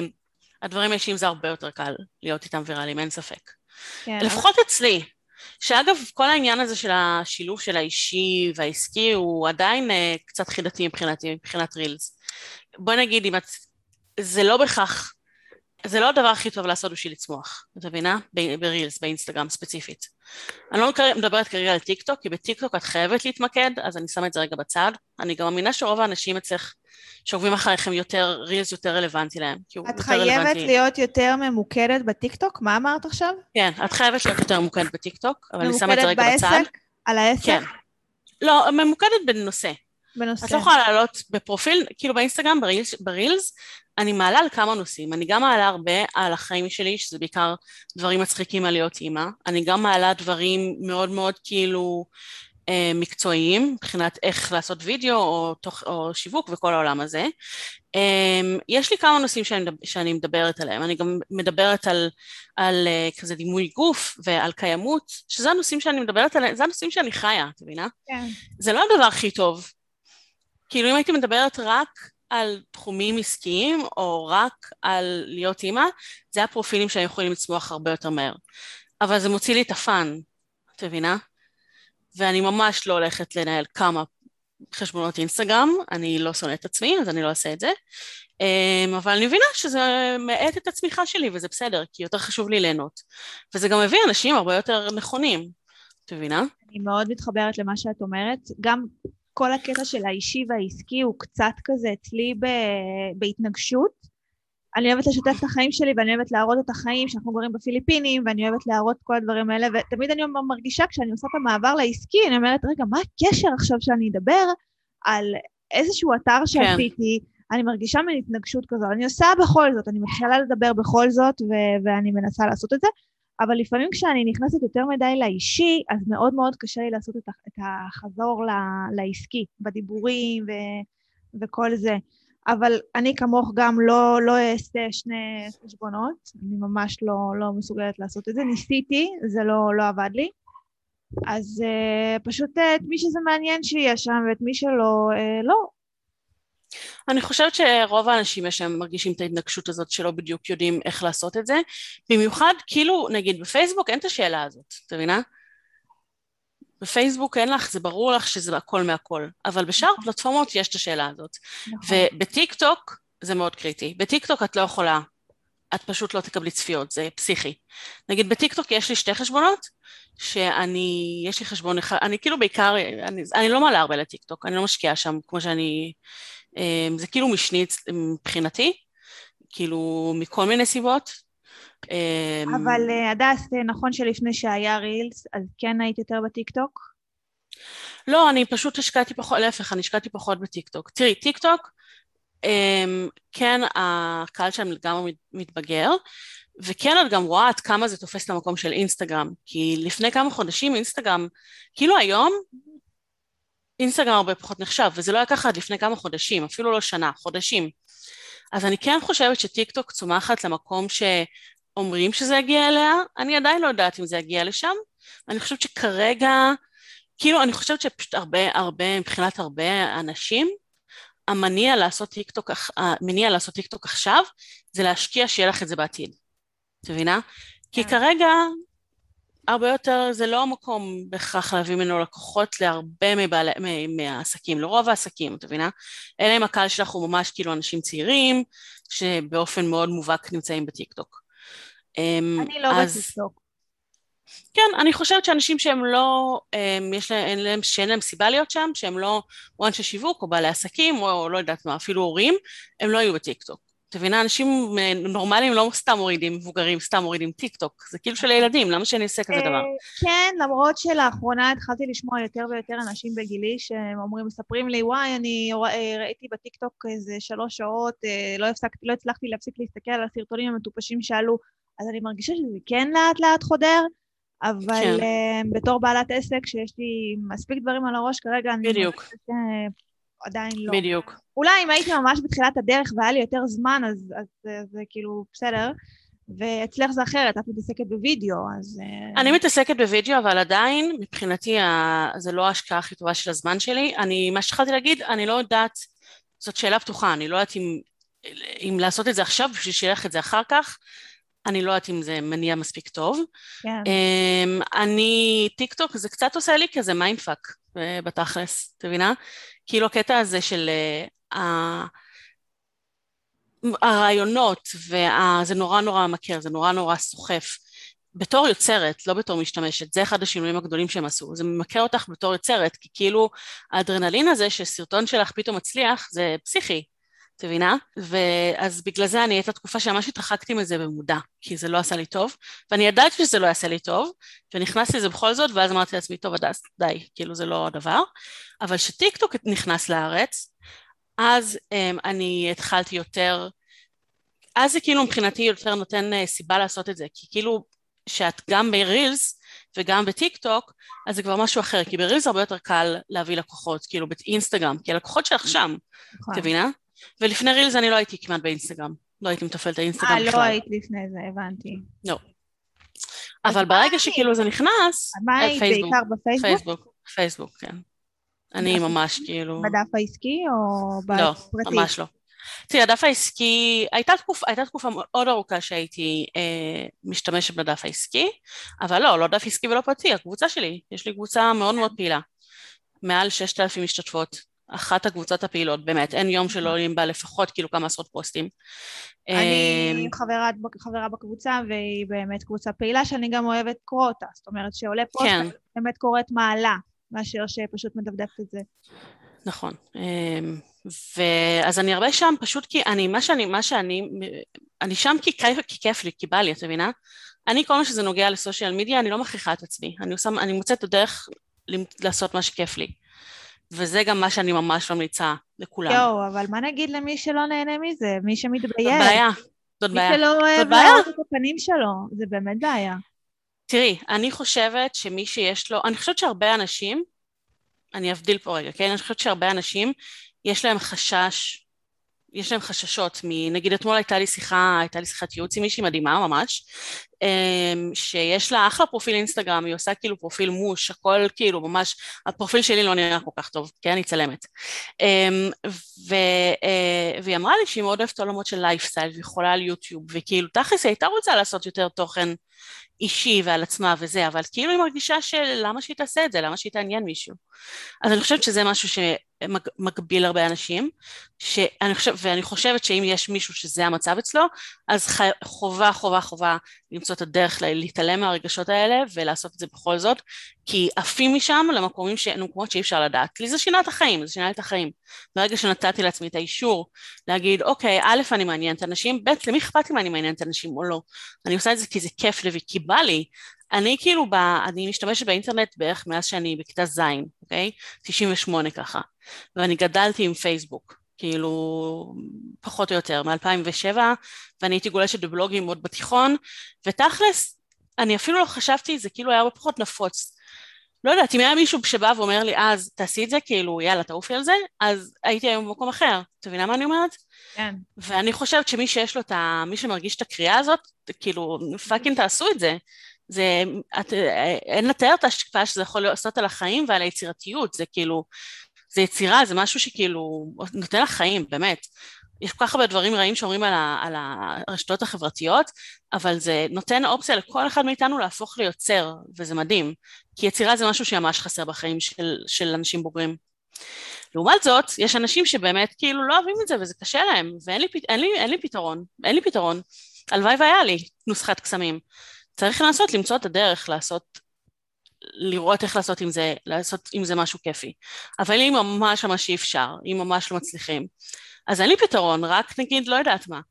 הדברים האישיים זה הרבה יותר קל להיות איתם ויראליים, אין ספק. כן. לפחות אצלי, שאגב, כל העניין הזה של השילוב של האישי והעסקי הוא עדיין אה, קצת חידתי מבחינתי, מבחינת רילס. בוא נגיד, אם את... זה לא בהכרח, זה לא הדבר הכי טוב לעשות בשביל לצמוח, את מבינה? ברילס, באינסטגרם ספציפית. אני לא מדברת כרגע על טיק טוק, כי בטיק טוק את חייבת להתמקד, אז אני שמה את זה רגע בצד. אני גם מאמינה שרוב האנשים אצלך שעוקבים אחריכם יותר, רילס יותר רלוונטי להם. את חייבת רלוונטי. להיות יותר ממוקדת בטיקטוק? מה אמרת עכשיו? כן, את חייבת להיות יותר ממוקדת בטיקטוק, אבל אני שמה את זה רגע בעסק? בצד. ממוקדת בעסק? על העסק? כן. לא, ממוקדת בנושא. בנושא. את לא יכולה לעלות בפרופיל, כאילו באינסטגרם, ברילס, ברילס, אני מעלה על כמה נושאים. אני גם מעלה הרבה על החיים שלי, שזה בעיקר דברים מצחיקים על להיות אימא. אני גם מעלה דברים מאוד מאוד כאילו אה, מקצועיים, מבחינת איך לעשות וידאו או, תוך, או שיווק וכל העולם הזה. אה, יש לי כמה נושאים שאני, שאני מדברת עליהם, אני גם מדברת על, על אה, כזה דימוי גוף ועל קיימות, שזה הנושאים שאני מדברת עליהם, זה הנושאים שאני חיה, את מבינה? כן. זה לא הדבר הכי טוב. כאילו אם הייתי מדברת רק על תחומים עסקיים או רק על להיות אימא, זה הפרופילים שאני יכולים לצמוח הרבה יותר מהר. אבל זה מוציא לי את הפאן, את מבינה? ואני ממש לא הולכת לנהל כמה חשבונות אינסטגרם, אני לא שונאת את עצמי, אז אני לא אעשה את זה. אמ, אבל אני מבינה שזה מאט את הצמיחה שלי, וזה בסדר, כי יותר חשוב לי ליהנות. וזה גם מביא אנשים הרבה יותר נכונים, את מבינה? אני מאוד מתחברת למה שאת אומרת. גם כל הקטע של האישי והעסקי הוא קצת כזה אצלי בהתנגשות. אני אוהבת לשתף את החיים שלי ואני אוהבת להראות את החיים שאנחנו גרים בפיליפינים ואני אוהבת להראות כל הדברים האלה ותמיד אני מרגישה כשאני עושה את המעבר לעסקי אני אומרת רגע מה הקשר עכשיו שאני אדבר על איזשהו אתר כן. שעשיתי כן. אני מרגישה מין התנגשות כזו אני עושה בכל זאת אני מתחילה לדבר בכל זאת ו- ואני מנסה לעשות את זה אבל לפעמים כשאני נכנסת יותר מדי לאישי אז מאוד מאוד קשה לי לעשות את, החזור לעסקי בדיבורים ו- וכל זה אבל אני כמוך גם לא, לא אעשה שני חשבונות, אני ממש לא, לא מסוגלת לעשות את זה. ניסיתי, זה לא, לא עבד לי. אז uh, פשוט uh, את מי שזה מעניין שיהיה שם ואת מי שלא, uh, לא. אני חושבת שרוב האנשים יש להם מרגישים את ההתנגשות הזאת שלא בדיוק יודעים איך לעשות את זה. במיוחד, כאילו, נגיד בפייסבוק אין את השאלה הזאת, את מבינה? בפייסבוק אין לך, זה ברור לך שזה הכל מהכל, אבל בשאר נכון. פלטפורמות יש את השאלה הזאת. נכון. ובטיק טוק זה מאוד קריטי. בטיק טוק את לא יכולה, את פשוט לא תקבלי צפיות, זה פסיכי. נגיד בטיק טוק יש לי שתי חשבונות, שאני, יש לי חשבון אחד, אני כאילו בעיקר, אני, אני לא מעלה הרבה לטיק טוק, אני לא משקיעה שם כמו שאני, זה כאילו משני מבחינתי, כאילו מכל מיני סיבות, אמ, אבל אה, הדס, נכון שלפני שהיה רילס, אז כן היית יותר בטיקטוק? לא, אני פשוט השקעתי פחות, להפך, אני השקעתי פחות בטיקטוק. תראי, טיקטוק, אמ, כן, הקהל שם לגמרי מתבגר, וכן את גם רואה עד כמה זה תופס את המקום של אינסטגרם, כי לפני כמה חודשים אינסטגרם, כאילו היום, אינסטגרם הרבה פחות נחשב, וזה לא היה ככה עד לפני כמה חודשים, אפילו לא שנה, חודשים. אז אני כן חושבת שטיקטוק צומחת למקום ש... אומרים שזה יגיע אליה, אני עדיין לא יודעת אם זה יגיע לשם. אני חושבת שכרגע, כאילו, אני חושבת שפשוט הרבה, הרבה, מבחינת הרבה אנשים, המניע לעשות טיקטוק, המניע לעשות טיקטוק עכשיו, זה להשקיע שיהיה לך את זה בעתיד. את מבינה? כי כן. כרגע, הרבה יותר, זה לא המקום בהכרח להביא ממנו לקוחות להרבה מבעלי, מהעסקים, לרוב העסקים, את מבינה? אלא אם הקהל שלך הוא ממש כאילו אנשים צעירים, שבאופן מאוד מובהק נמצאים בטיקטוק. אמ, אני לא אז... בטיקטוק. כן, אני חושבת שאנשים שהם לא, הם, יש להם, אין להם, שאין להם סיבה להיות שם, שהם לא או אנשי שיווק או בעלי עסקים או, או לא יודעת מה, אפילו הורים, הם לא יהיו בטיקטוק. את מבינה, אנשים נורמליים לא סתם מורידים, מבוגרים סתם מורידים טיק טוק, זה כאילו של הילדים, למה שאני אעשה כזה דבר? כן, למרות שלאחרונה התחלתי לשמוע יותר ויותר אנשים בגילי שהם אומרים, מספרים לי, וואי, אני אה, ראיתי בטיק טוק איזה שלוש שעות, אה, לא, הפסק, לא הצלחתי להפסיק להסתכל על הסרטונים המטופשים שעלו אז אני מרגישה שזה כן לאט לאט חודר, אבל כן. בתור בעלת עסק שיש לי מספיק דברים על הראש כרגע, בדיוק. אני מרגישה עדיין לא. בדיוק. אולי אם הייתי ממש בתחילת הדרך והיה לי יותר זמן, אז, אז זה, כאילו בסדר. ואצלך זה אחרת, את מתעסקת בווידאו, אז... אה, אני מתעסקת בווידאו, אבל עדיין, מבחינתי, זה לא ההשקעה הכי טובה של הזמן שלי. אני, מה שהתחלתי להגיד, אני לא יודעת, זאת שאלה פתוחה, אני לא יודעת אם, אם לעשות את זה עכשיו בשביל שיהיה לך את זה אחר כך. אני לא יודעת אם זה מניע מספיק טוב. כן. אמ, אני, טיק טוק זה קצת עושה לי כזה mindfuck בתכלס, את מבינה? כאילו הקטע הזה של אה, הרעיונות, וזה נורא נורא ממכר, זה נורא נורא סוחף. בתור יוצרת, לא בתור משתמשת, זה אחד השינויים הגדולים שהם עשו, זה ממכר אותך בתור יוצרת, כי כאילו האדרנלין הזה שסרטון שלך פתאום מצליח, זה פסיכי, את מבינה? ואז בגלל זה אני הייתה תקופה שממש התרחקתי מזה במודע, כי זה לא עשה לי טוב, ואני ידעתי שזה לא יעשה לי טוב, ונכנסתי לזה בכל זאת, ואז אמרתי לעצמי, טוב, הדס, די, כאילו זה לא הדבר. אבל כשטיקטוק נכנס לארץ, אז um, אני התחלתי יותר, אז זה כאילו מבחינתי יותר נותן uh, סיבה לעשות את זה, כי כאילו שאת גם ברילס וגם בטיק טוק, אז זה כבר משהו אחר, כי ברילס הרבה יותר קל להביא לקוחות, כאילו באינסטגרם, כי הלקוחות שלך שם, נכון. את מבינה? ולפני רילס אני לא הייתי כמעט באינסטגרם, לא הייתי מתפעלת האינסטגרם בכלל. אה, לא היית לפני זה, הבנתי. לא. אבל ברגע שכאילו זה נכנס, מה היית, בעיקר בפייסבוק? פייסבוק, פייסבוק, כן. אני ממש כאילו... בדף העסקי או לא, בפרטי? ממש לא. תראי, הדף העסקי, הייתה תקופה, הייתה תקופה מאוד ארוכה שהייתי אה, משתמשת בדף העסקי, אבל לא, לא דף עסקי ולא פרטי, הקבוצה שלי, יש לי קבוצה מאוד מאוד פעילה. מעל ששת אלפים משתתפות, אחת הקבוצות הפעילות, באמת, אין יום שלא עולים בה לפחות כאילו כמה עשרות פוסטים. אני אה, חברה, חברה בקבוצה והיא באמת קבוצה פעילה שאני גם אוהבת לקרוא אותה, זאת אומרת שעולה פוסט, כן. באמת קוראת מעלה, מאשר שפשוט מדפדפת את זה. נכון. אמ, ואז אני הרבה שם פשוט כי אני, מה שאני, מה שאני, אני שם כי כיף, כי כיף לי, כי בא לי, את מבינה? אני כל מה שזה נוגע לסושיאל מדיה, אני לא מכריחה את עצמי. אני עושה, אני מוצאת את הדרך לעשות מה שכיף לי. וזה גם מה שאני ממש ממליצה לכולם. יואו, אבל מה נגיד למי שלא נהנה מזה? מי זאת שמתבייש? בעיה, זאת מי בעיה. שלא אוהב. להראות את הפנים שלו, זה באמת בעיה. תראי, אני חושבת שמי שיש לו, אני חושבת שהרבה אנשים, אני אבדיל פה רגע, כן? אני חושבת שהרבה אנשים, יש להם חשש, יש להם חששות. נגיד אתמול הייתה לי שיחה, הייתה לי שיחת ייעוץ עם מישהי מדהימה ממש, אמ, שיש לה אחלה פרופיל אינסטגרם, היא עושה כאילו פרופיל מוש, הכל כאילו ממש, הפרופיל שלי לא נראה כל כך טוב, כן? אני צלמת. אמ, ו... אה, והיא אמרה לי שהיא מאוד אוהבת עולמות של לייפסטייל, והיא חולה על יוטיוב, וכאילו תכלס היא הייתה רוצה לעשות יותר תוכן אישי ועל עצמה וזה, אבל כאילו היא מרגישה שלמה שהיא תעשה את זה, למה שהיא תעניין מישהו. אז אני חושבת שזה משהו שמגביל הרבה אנשים, שאני חושב, ואני חושבת שאם יש מישהו שזה המצב אצלו, אז ח, חובה, חובה, חובה למצוא את הדרך להתעלם מהרגשות האלה ולעשות את זה בכל זאת, כי עפים משם למקומים ש... שאי אפשר לדעת. לי זה שינה את החיים, זה שינה את החיים. ברגע שנתתי לעצמי את האישור להגיד, אוקיי, א', אני מעניינת אנשים, ב', למי אכפת לי מה אני מעניינת אנשים או לא? אני עושה את זה כי זה כיף לי וכי בא לי. אני כאילו, ב... אני משתמשת באינטרנט בערך מאז שאני בכיתה ז', אוקיי? 98 ככה. ואני גדלתי עם פייסבוק. כאילו, פחות או יותר, מ-2007, ואני הייתי גולשת בבלוגים עוד בתיכון, ותכלס, אני אפילו לא חשבתי, זה כאילו היה הרבה פחות נפוץ. לא יודעת, אם היה מישהו שבא ואומר לי, אז תעשי את זה, כאילו, יאללה, תעופי על זה, אז הייתי היום במקום אחר. את מבינה מה אני אומרת? כן. ואני חושבת שמי שיש לו את ה... מי שמרגיש את הקריאה הזאת, כאילו, פאקינג תעשו את זה. זה, את, אין לתאר את ההשפעה שזה יכול לעשות על החיים ועל היצירתיות, זה כאילו, זה יצירה, זה משהו שכאילו נותן לך חיים, באמת. יש כל כך הרבה דברים רעים שאומרים על, ה, על הרשתות החברתיות, אבל זה נותן אופציה לכל אחד מאיתנו להפוך ליוצר, וזה מדהים. כי יצירה זה משהו שממש חסר בחיים של, של אנשים בוגרים. לעומת זאת, יש אנשים שבאמת כאילו לא אוהבים את זה וזה קשה להם, ואין לי, אין לי, אין לי פתרון, אין לי פתרון. הלוואי והיה לי נוסחת קסמים. צריך לנסות למצוא את הדרך לעשות, לראות איך לעשות עם זה, לעשות עם זה משהו כיפי. אבל אם ממש ממש אי אפשר, אם ממש לא מצליחים, אז אין לי פתרון, רק נגיד, לא יודעת מה.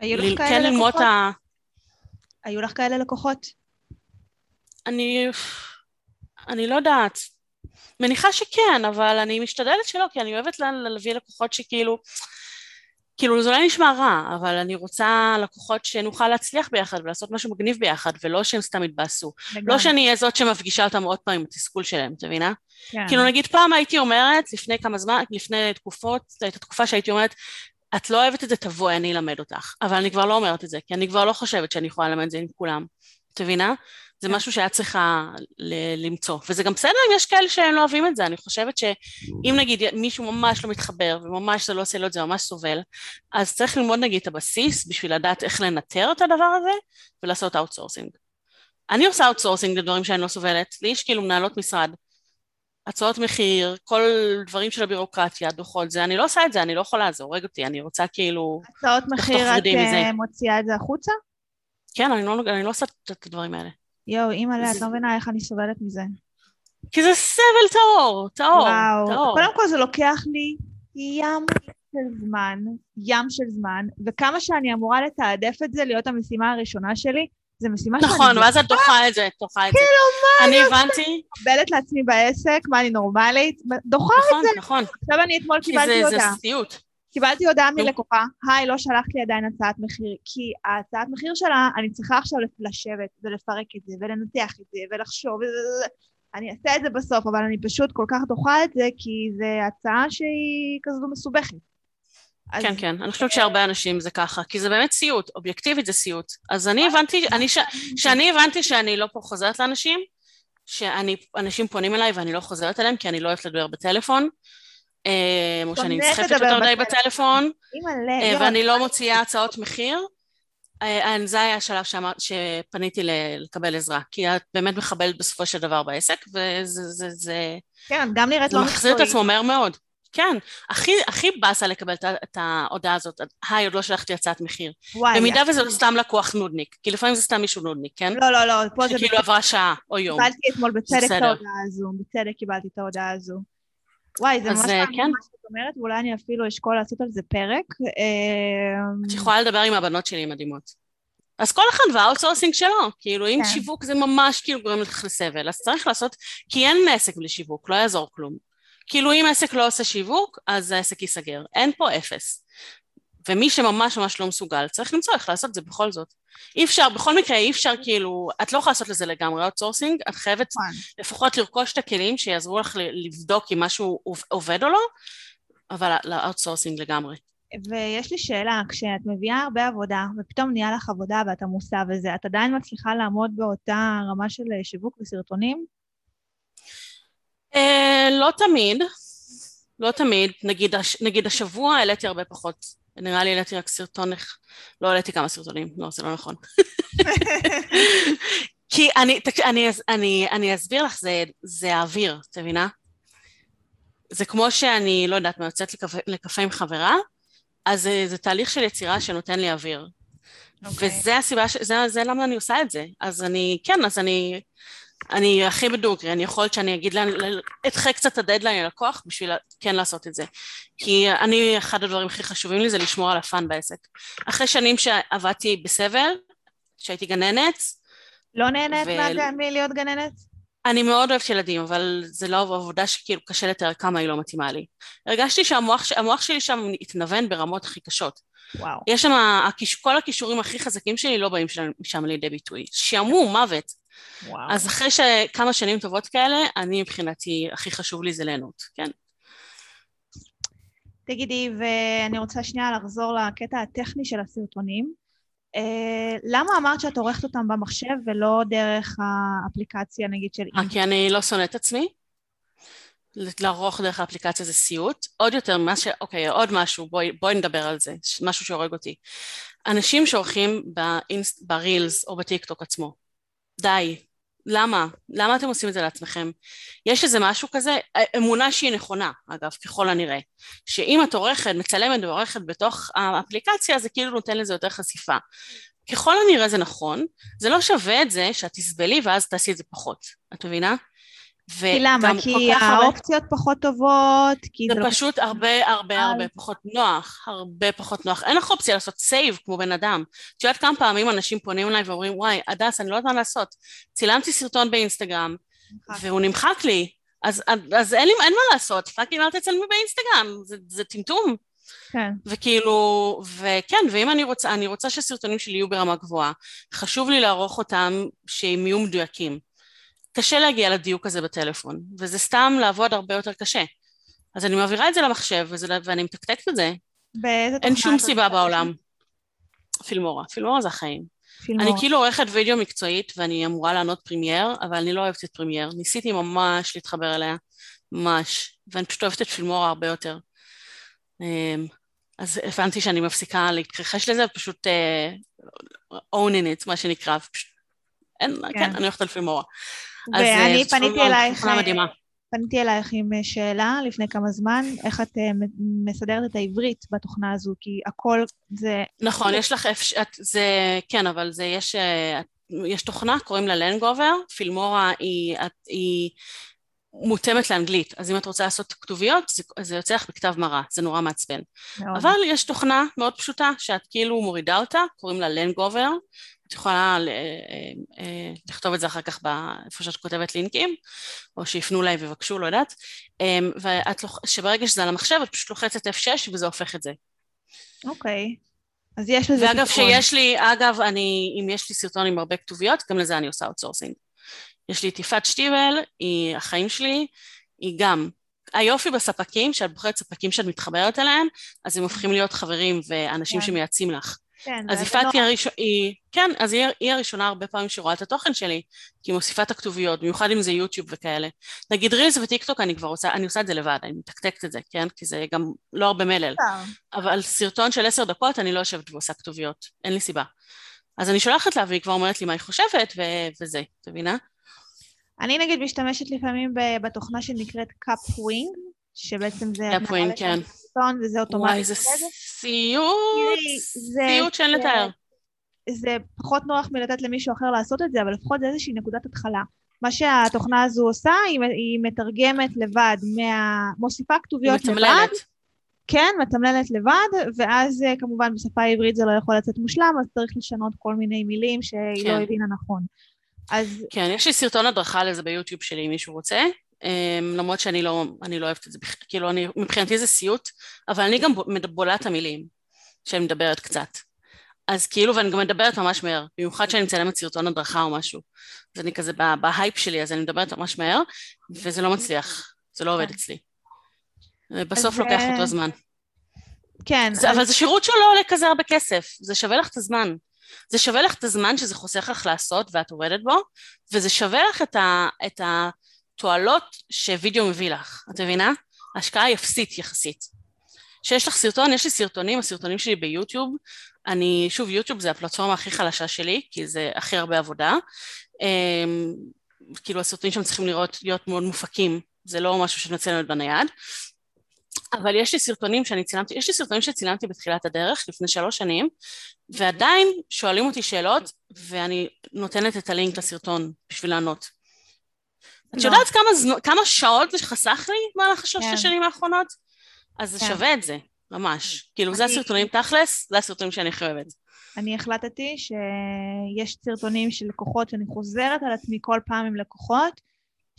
היו לך כאלה כן לקוחות? ה... היו לך כאלה לקוחות? אני... אני לא יודעת. מניחה שכן, אבל אני משתדלת שלא, כי אני אוהבת לה- להביא לקוחות שכאילו... כאילו זה אולי נשמע רע, אבל אני רוצה לקוחות שנוכל להצליח ביחד ולעשות משהו מגניב ביחד, ולא שהם סתם יתבאסו. לא שאני אהיה זאת שמפגישה אותם עוד פעם עם התסכול שלהם, את מבינה? כן. כאילו נגיד פעם הייתי אומרת, לפני כמה זמן, לפני תקופות, הייתה תקופה שהייתי אומרת, את לא אוהבת את זה, תבואי, אני אלמד אותך. אבל אני כבר לא אומרת את זה, כי אני כבר לא חושבת שאני יכולה ללמד את זה עם כולם. את מבינה? זה כן. משהו שאת צריכה למצוא. וזה גם בסדר אם יש כאלה שהם לא אוהבים את זה. אני חושבת שאם נגיד מישהו ממש לא מתחבר, וממש זה לא עושה לו את זה, ממש סובל, אז צריך ללמוד נגיד את הבסיס בשביל לדעת איך לנטר את הדבר הזה, ולעשות outsourcing. אני עושה outsourcing לדברים שאני לא סובלת. לי יש כאילו מנהלות משרד, הצעות מחיר, כל דברים של הבירוקרטיה, דוחות, זה, אני לא עושה את זה, אני לא יכולה, זה הורג אותי, אני רוצה כאילו... הצעות מחיר, את אה, מוציאה את זה החוצה? כן, אני לא, אני לא עושה את הדברים האלה. יואו, אימא'לה, את לא מבינה איך אני סובלת מזה. כי זה סבל טהור, טהור, וואו. טהור. קודם כל זה לוקח לי ים של זמן, ים של זמן, וכמה שאני אמורה לתעדף את זה להיות המשימה הראשונה שלי, זה משימה שאני... נכון, ואז את דוחה את זה, דוחה את זה. כאילו, מה אני הבנתי? מקבלת לעצמי בעסק, מה אני נורמלית? דוחה את זה. נכון, נכון. עכשיו אני אתמול קיבלתי הודעה. כי זה סיוט. קיבלתי הודעה מלקוחה, היי, לא שלחת לי עדיין הצעת מחיר, כי ההצעת מחיר שלה, אני צריכה עכשיו לשבת ולפרק את זה, ולנתח את זה, ולחשוב, אני אעשה את זה בסוף, אבל אני פשוט כל כך דוחה את זה, כי זו הצעה שהיא כזו מסובכת. כן, אז... כן, אני חושבת שהרבה אנשים זה ככה, כי זה באמת סיוט, אובייקטיבית זה סיוט. אז אני הבנתי, אני ש... שאני הבנתי שאני לא פה חוזרת לאנשים, שאנשים פונים אליי ואני לא חוזרת אליהם, כי אני לא אוהבת לדבר בטלפון, או אה, שאני נסחפת יותר מדי בטלפון, אה, ואני לא מוציאה הצעות מחיר. אה, זה היה השלב שפניתי לקבל עזרה, כי את באמת מחבלת בסופו של דבר בעסק, וזה... זה, כן, גם נראית לא מקצועית. זה מחזיר את עצמו מהר מאוד. כן, הכי, הכי באסה לקבל את ההודעה הזאת, היי, עוד לא שלחתי הצעת מחיר. וואי. במידה וזה לא סתם לקוח נודניק, כי לפעמים זה סתם מישהו נודניק, כן? לא, לא, לא, פה זה... שכאילו עברה שעה או יום. קיבלתי אתמול בצדק את ההודעה הזו, בצדק קיבלתי את ההודעה הזו. וואי, זה ממש כן. מה שאת אומרת, ואולי אני אפילו אשקול לעשות על זה פרק. את יכולה לדבר עם הבנות שלי מדהימות. אז כל אחד וה outsourcing שלו, כאילו אם כן. שיווק זה ממש כאילו גורם לך לסבל, אז צריך לעשות, כי אין עסק בלי שיווק, לא יעזור כלום. כאילו אם עסק לא עושה שיווק, אז העסק ייסגר, אין פה אפס. ומי שממש ממש לא מסוגל, צריך למצוא איך לעשות את זה בכל זאת. אי אפשר, בכל מקרה אי אפשר כאילו, את לא יכולה לעשות לזה לגמרי outsourcing, את חייבת נכון. לפחות לרכוש את הכלים שיעזרו לך לבדוק אם משהו עובד או לא, אבל ל outsourcing לגמרי. ויש לי שאלה, כשאת מביאה הרבה עבודה, ופתאום נהיה לך עבודה ואת עמוסה וזה, את עדיין מצליחה לעמוד באותה רמה של שיווק וסרטונים? Uh, לא תמיד, לא תמיד. נגיד, נגיד השבוע העליתי הרבה פחות נראה לי העליתי רק סרטון, לא העליתי כמה סרטונים, לא, זה לא נכון. כי אני, אני, אני, אני אסביר לך, זה, זה האוויר, את מבינה? זה כמו שאני, לא יודעת יוצאת לקפה, לקפה עם חברה, אז זה, זה תהליך של יצירה שנותן לי אוויר. Okay. אוקיי. וזה הסיבה, ש, זה, זה למה אני עושה את זה. אז אני, כן, אז אני אני הכי בדוגרי, אני יכולת שאני אגיד, אדחה קצת את הדדליין ללקוח בשביל כן לעשות את זה. כי אני, אחד הדברים הכי חשובים לי זה לשמור על הפאן בעסק. אחרי שנים שעבדתי בסבל, שהייתי גננת. לא נהנית ו... מלהיות גננת? אני מאוד אוהבת ילדים, אבל זה לא עבודה שכאילו קשה לתאר כמה היא לא מתאימה לי. הרגשתי שהמוח שלי שם התנוון ברמות הכי קשות. וואו. יש שם, כל הכישורים הכי חזקים שלי לא באים שם לידי ביטוי. שעמום, מוות. וואו. אז אחרי כמה שנים טובות כאלה, אני מבחינתי, הכי חשוב לי זה ליהנות, כן. תגידי, ואני רוצה שנייה לחזור לקטע הטכני של הסרטונים. Uh, למה אמרת שאת עורכת אותם במחשב ולא דרך האפליקציה, נגיד, של אינטרנט? כי אני לא שונאת עצמי. לערוך דרך האפליקציה זה סיוט. עוד יותר, מה ש... אוקיי, עוד משהו, בואי, בואי נדבר על זה, משהו שהורג אותי. אנשים שעורכים באינס... ברילס או בטיקטוק עצמו, די. למה? למה אתם עושים את זה לעצמכם? יש איזה משהו כזה, אמונה שהיא נכונה, אגב, ככל הנראה, שאם את עורכת, מצלמת ועורכת בתוך האפליקציה, זה כאילו נותן לזה יותר חשיפה. ככל הנראה זה נכון, זה לא שווה את זה שאת תסבלי ואז תעשי את זה פחות, את מבינה? כי למה? כי האופציות הרבה... פחות טובות? כי זה, זה לא פשוט הרבה הרבה הרבה פחות נוח, הרבה פחות נוח. אין לך אופציה לעשות save כמו בן אדם. את יודעת כמה פעמים אנשים פונים אליי ואומרים, וואי, הדס, אני לא יודעת מה לעשות. צילמתי סרטון באינסטגרם, והוא נמחק לי, אז, אז אין, לי, אין מה לעשות, fucking אל תצלמי באינסטגרם, זה, זה טמטום. כן. וכאילו, וכן, ואם אני רוצה, אני רוצה שהסרטונים שלי יהיו ברמה גבוהה, חשוב לי לערוך אותם שהם יהיו מדויקים. קשה להגיע לדיוק הזה בטלפון, וזה סתם לעבוד הרבה יותר קשה. אז אני מעבירה את זה למחשב, וזה, ואני מתקתקת את זה. באיזה אין שום סיבה? בעולם. פילמורה, פילמורה זה החיים. פילמורה. אני כאילו עורכת וידאו מקצועית ואני אמורה לאהוב פרימייר, אבל אני לא אוהבת את פרימייר. ניסיתי ממש להתחבר אליה, ממש, ואני פשוט אוהבת את פילמורה הרבה יותר. אמ, אז הבנתי שאני מפסיקה להתכחש לזה, פשוט uh, owning it, מה שנקרא, פשוט, אין, כן. כן, אני הולכת על פילמורה. אה, ואני פניתי אלייך, אה. פניתי אלייך עם אה, שאלה לפני כמה זמן, איך את מסדרת את העברית בתוכנה הזו, כי הכל זה... נכון, יש לך, אפש- את- זה, כן, אבל זה, יש, יש תוכנה, קוראים לה לנגובר, פילמורה היא, היא מותאמת לאנגלית, אז אם את רוצה לעשות כתוביות, זה, זה יוצא לך בכתב מרה, זה נורא מעצבן. מאוד. אבל יש תוכנה מאוד פשוטה, שאת כאילו מורידה אותה, קוראים לה לנגובר, את יכולה ל- אה, אה, לכתוב את זה אחר כך באיפה שאת כותבת לינקים, או שיפנו אליי ויבקשו, לא יודעת, אה, ואת, שברגע שזה על המחשב, את פשוט לוחצת F6 וזה הופך את זה. אוקיי. אז יש לזה ואגב, פתרון. שיש לי, אגב, אני, אם יש לי סרטון עם הרבה כתוביות, גם לזה אני עושה outsourcing. יש לי את יפעת שטיבל, היא החיים שלי, היא גם. היופי בספקים, שאת בוחרת ספקים שאת מתחברת אליהם, אז הם הופכים להיות חברים ואנשים כן. שמייעצים לך. כן, אז יפעת נוח. היא הראשונה, כן, אז היא, היא הראשונה הרבה פעמים שרואה את התוכן שלי, כי היא מוסיפה את הכתוביות, במיוחד אם זה יוטיוב וכאלה. נגיד רילס וטיקטוק אני כבר עושה, אני עושה את זה לבד, אני מתקתקת את זה, כן? כי זה גם לא הרבה מלל. אבל סרטון של עשר דקות אני לא יושבת ועושה כתוביות, אין לי סיבה. אז אני שולחת לה והיא כבר אומרת לי מה היא חושבת ו- וזה, את מבינה? אני נגיד משתמשת לפעמים בתוכנה שנקראת Kapwing, שבעצם זה... מעלה כן. וזה אוטומטי. וואי, זה. סיוט, סיוט שאין לתאר. זה פחות נוח מלתת למישהו אחר לעשות את זה, אבל לפחות זה איזושהי נקודת התחלה. מה שהתוכנה הזו עושה, היא, היא מתרגמת לבד, מה... מוסיפה כתוביות לבד, מתמללת. כן, מתמללת לבד, ואז אה, כמובן בשפה העברית זה לא יכול לצאת מושלם, אז צריך לשנות כל מיני מילים שהיא כן. לא הבינה נכון. אז כן, יש לי סרטון הדרכה לזה ביוטיוב שלי, אם מישהו רוצה. אמ, למרות שאני לא, אני לא אוהבת את זה, כאילו, אני, מבחינתי זה סיוט, אבל אני גם ב- בולה את המילים, שאני מדברת קצת. אז כאילו, ואני גם מדברת ממש מהר, במיוחד שאני מצלמת סרטון הדרכה או משהו. אז אני כזה ב- בהייפ שלי, אז אני מדברת ממש מהר, וזה לא מצליח, זה לא עובד כן. אצלי. בסוף לוקח אותו זמן. כן, זה, אז- אבל זה שירות שלא עולה כזה הרבה כסף, זה שווה לך את הזמן. זה שווה לך את הזמן שזה חוסך לך לעשות ואת עובדת בו, וזה שווה לך את, ה, את התועלות שווידאו מביא לך, את מבינה? ההשקעה היא אפסית יחסית. שיש לך סרטון, יש לי סרטונים, הסרטונים שלי ביוטיוב, אני, שוב, יוטיוב זה הפלטפורמה הכי חלשה שלי, כי זה הכי הרבה עבודה. אמ, כאילו הסרטונים שם צריכים לראות, להיות מאוד מופקים, זה לא משהו שאני מצלמת בנייד. אבל יש לי סרטונים שאני צילמתי, יש לי סרטונים שצילמתי בתחילת הדרך, לפני שלוש שנים, ועדיין שואלים אותי שאלות, ואני נותנת את הלינק לסרטון בשביל לענות. את. יודעת כמה, זנו, כמה שעות זה חסך לי במהלך שלושת כן. השנים האחרונות? אז זה כן. שווה את זה, ממש. כאילו, זה אני- הסרטונים תכלס, זה הסרטונים שאני הכי אוהבת. אני החלטתי שיש סרטונים של לקוחות שאני חוזרת על עצמי כל פעם עם לקוחות.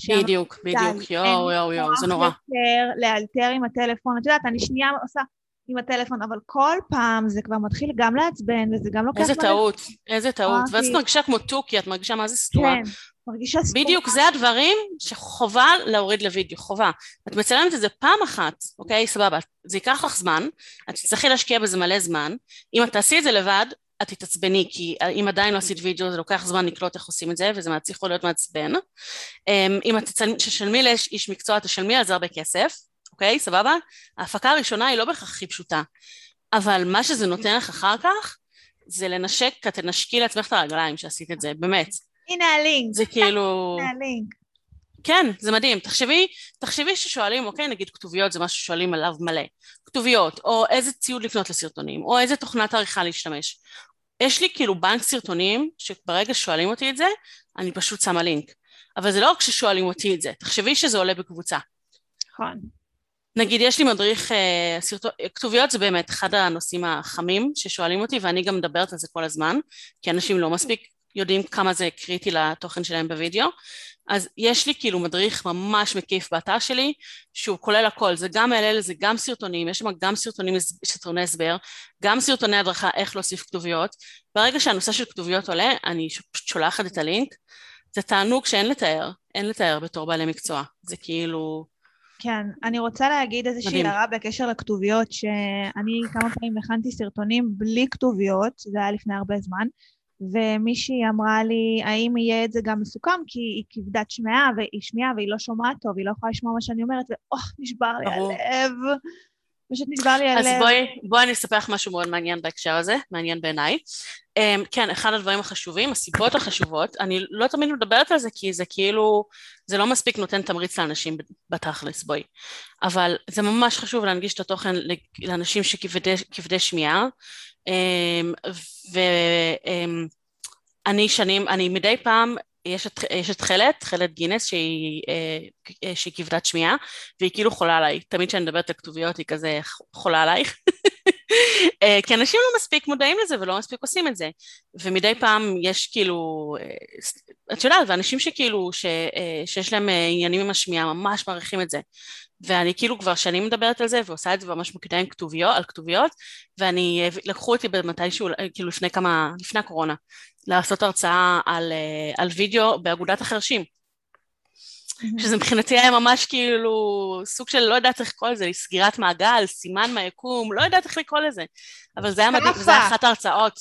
בדיוק, בדיוק, די, יואו, יואו, יואו, זה נורא. יותר לאלתר עם הטלפון. את יודעת, אני שנייה עושה עם הטלפון, אבל כל פעם זה כבר מתחיל גם לעצבן, וזה גם לוקח... איזה טעות, איזה טעות. ואז את מרגישה כמו תוכי, את מרגישה מה זה סתומה. מרגישה סתומה. בדיוק, זה הדברים שחובה להוריד לוידאו, חובה. את מצלמת את זה פעם אחת, אוקיי? סבבה. זה ייקח לך זמן, את תצטרכי להשקיע בזה מלא זמן. אם את תעשי את זה לבד, את תתעצבני, כי אם עדיין לא עשית וידאו, זה לוקח זמן לקלוט איך עושים את זה, וזה יכול להיות מעצבן. אמ, אם את תשלמי לאיש מקצוע, תשלמי על זה הרבה כסף, אוקיי? סבבה? ההפקה הראשונה היא לא בהכרח הכי פשוטה. אבל מה שזה נותן לך אחר כך, זה לנשק, את תנשקי לעצמך את הרגליים שעשית את זה, באמת. הנה הלינק, זה כאילו... הנה הלינק. כן, זה מדהים. תחשבי, תחשבי ששואלים, אוקיי, נגיד כתוביות זה משהו ששואלים עליו מלא. כתוביות, או איזה ציוד לקנות לסרטונים, או איזה תוכנת עריכה להשתמש. יש לי כאילו בנק סרטונים, שברגע ששואלים אותי את זה, אני פשוט שמה לינק. אבל זה לא רק ששואלים אותי את זה, תחשבי שזה עולה בקבוצה. נכון. נגיד, יש לי מדריך, אה, סרטו... כתוביות זה באמת אחד הנושאים החמים ששואלים אותי, ואני גם מדברת על זה כל הזמן, כי אנשים לא מספיק יודעים כמה זה קריטי לתוכן שלהם בווידאו. אז יש לי כאילו מדריך ממש מקיף באתר שלי, שהוא כולל הכל, זה גם אלה, זה גם סרטונים, יש שם גם סרטונים, סרטוני הסבר, גם סרטוני הדרכה איך להוסיף כתוביות. ברגע שהנושא של כתוביות עולה, אני פשוט שולחת את הלינק. זה תענוג שאין לתאר, אין לתאר בתור בעלי מקצוע. זה כאילו... כן, אני רוצה להגיד איזושהי הערה בקשר לכתוביות, שאני כמה פעמים הכנתי סרטונים בלי כתוביות, זה היה לפני הרבה זמן, ומישהי אמרה לי, האם יהיה את זה גם מסוכם? כי היא כבדת שמיעה, והיא שמיעה והיא לא שומעת טוב, היא לא יכולה לשמוע מה שאני אומרת, ואוח, נשבר לי הלב. פשוט נשבר לי הלב. אז בואי, בואי אני אספר לך משהו מאוד מעניין בהקשר הזה, מעניין בעיניי. Um, כן, אחד הדברים החשובים, הסיבות החשובות, אני לא תמיד מדברת על זה כי זה כאילו, זה לא מספיק נותן תמריץ לאנשים בתכלס, בואי. אבל זה ממש חשוב להנגיש את התוכן לאנשים שכבדי שמיעה, ואני אמ, שנים, אני מדי פעם, יש את, יש את חלת, חלת גינס שהיא, אה, שהיא כבדת שמיעה, והיא כאילו חולה עליי. תמיד כשאני מדברת על כתוביות היא כזה חולה עלייך. אה, כי אנשים לא מספיק מודעים לזה ולא מספיק עושים את זה. ומדי פעם יש כאילו, אה, את יודעת, ואנשים שכאילו, ש, שיש להם עניינים עם השמיעה ממש מעריכים את זה. ואני כאילו כבר שנים מדברת על זה ועושה את זה ממש מוקדם כתוביות, על כתוביות ואני, לקחו אותי במתישהו, כאילו לפני כמה, לפני הקורונה לעשות הרצאה על, אה, על וידאו באגודת החרשים שזה מבחינתי היה ממש כאילו סוג של לא יודעת איך לקרוא לזה, סגירת מעגל, סימן מהיקום, לא יודעת איך לקרוא לזה אבל זה היה מדהים, זה היה אחת ההרצאות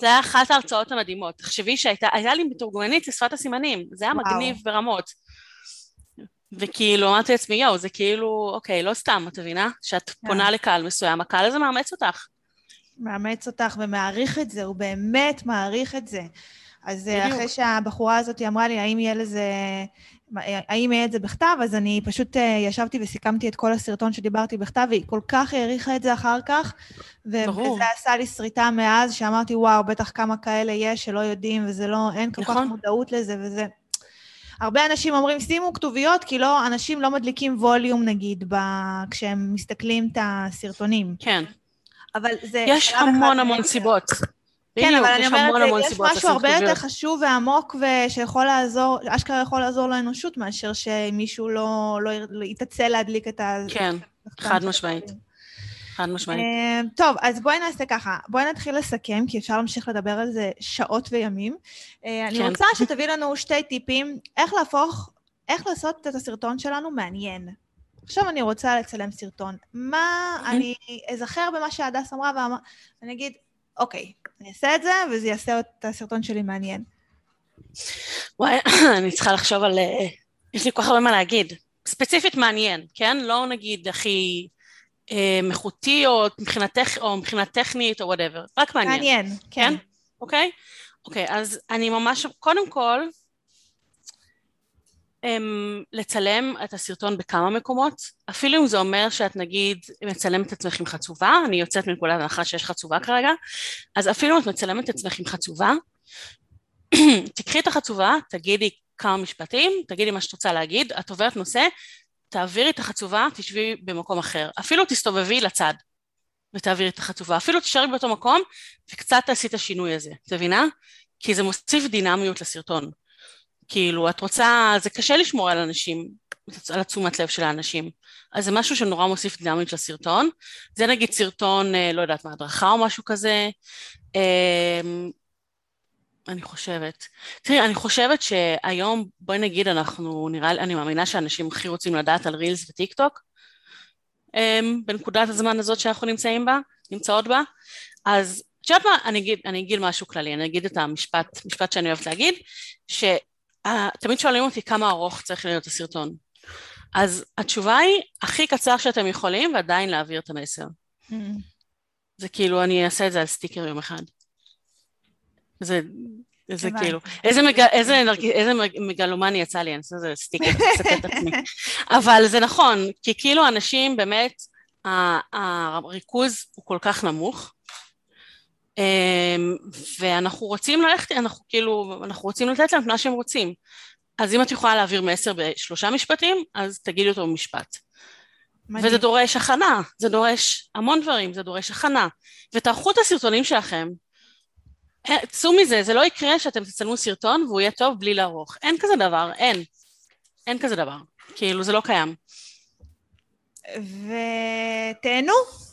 זה היה אחת ההרצאות המדהימות. תחשבי שהייתה לי מתורגמנית לשפת הסימנים, זה היה וואו. מגניב ברמות. וכאילו אמרתי לעצמי, יואו, זה כאילו, אוקיי, לא סתם, את מבינה? שאת yeah. כן. פונה לקהל מסוים, הקהל הזה מאמץ אותך. מאמץ אותך ומעריך את זה, הוא באמת מעריך את זה. אז אה, בדיוק. אחרי שהבחורה הזאת אמרה לי, האם יהיה לזה, האם יהיה את זה בכתב, אז אני פשוט אה, ישבתי וסיכמתי את כל הסרטון שדיברתי בכתב, והיא כל כך העריכה את זה אחר כך, ברור. וזה עשה לי שריטה מאז, שאמרתי, וואו, בטח כמה כאלה יש שלא יודעים, וזה לא, אין כל נכון. כך מודעות לזה, וזה... הרבה אנשים אומרים, שימו כתוביות, כי לא, אנשים לא מדליקים ווליום, נגיד, ב... כשהם מסתכלים את הסרטונים. כן. אבל זה... יש המון המון סיבות. כן, אבל אני אומרת, יש משהו הרבה יותר חשוב ועמוק ושיכול לעזור, אשכרה יכול לעזור לאנושות מאשר שמישהו לא, לא, לא יתעצל להדליק את ה... כן, חד משמעית. חד משמעית. אה, טוב, אז בואי נעשה ככה, בואי נתחיל לסכם, כי אפשר להמשיך לדבר על זה שעות וימים. אני כן. רוצה שתביא לנו שתי טיפים, איך להפוך, איך לעשות את הסרטון שלנו מעניין. עכשיו אני רוצה לצלם סרטון. מה, אני אזכר במה שהדס אמרה, ואני אגיד, אוקיי, אני אעשה את זה, וזה יעשה את הסרטון שלי מעניין. וואי, אני צריכה לחשוב על... אה, יש לי כל כך הרבה מה להגיד. ספציפית מעניין, כן? לא נגיד הכי איכותי או מבחינה, טכ... או מבחינה טכנית או whatever, רק מעניין. מעניין, כן. כן. אוקיי? אוקיי, אז אני ממש, קודם כל, um, לצלם את הסרטון בכמה מקומות, אפילו אם זה אומר שאת נגיד מצלמת את עצמך עם חצובה, אני יוצאת מנקודת הנחה שיש חצובה כרגע, אז אפילו אם את מצלמת את עצמך עם חצובה, תקחי את החצובה, תגידי כמה משפטים, תגידי מה שאת רוצה להגיד, את עוברת נושא, תעבירי את החצובה, תשבי במקום אחר. אפילו תסתובבי לצד ותעבירי את החצובה. אפילו תשארי באותו מקום וקצת תעשי את השינוי הזה, את מבינה? כי זה מוסיף דינמיות לסרטון. כאילו, את רוצה, זה קשה לשמור על אנשים, על התשומת לב של האנשים. אז זה משהו שנורא מוסיף דינמיות לסרטון. זה נגיד סרטון, אה, לא יודעת מה, הדרכה או משהו כזה. אני חושבת. תראי, אני חושבת שהיום, בואי נגיד, אנחנו, נראה לי, אני מאמינה שאנשים הכי רוצים לדעת על רילס וטיק טוק, בנקודת הזמן הזאת שאנחנו נמצאים בה, נמצאות בה, אז את יודעת מה, אני אגיד, אני אגיד משהו כללי, אני אגיד את המשפט, משפט שאני אוהבת להגיד, שתמיד שואלים אותי כמה ארוך צריך להיות הסרטון. אז התשובה היא, הכי קצר שאתם יכולים, ועדיין להעביר את המסר. Mm-hmm. זה כאילו, אני אעשה את זה על סטיקר יום אחד. זה, זה כאילו, איזה, מג, איזה, איזה מגלומני יצא לי, אני עושה איזה סטיקר, את עצמי. אבל זה נכון, כי כאילו אנשים באמת, הריכוז הוא כל כך נמוך, אמ, ואנחנו רוצים ללכת, אנחנו כאילו, אנחנו רוצים לתת להם את מה שהם רוצים. אז אם את יכולה להעביר מסר בשלושה משפטים, אז תגידי אותו במשפט. מדהים. וזה דורש הכנה, זה דורש המון דברים, זה דורש הכנה. ותערכו את הסרטונים שלכם צאו מזה, זה לא יקרה שאתם תצלמו סרטון והוא יהיה טוב בלי לערוך. אין כזה דבר, אין. אין כזה דבר. כאילו, זה לא קיים. ותהנו,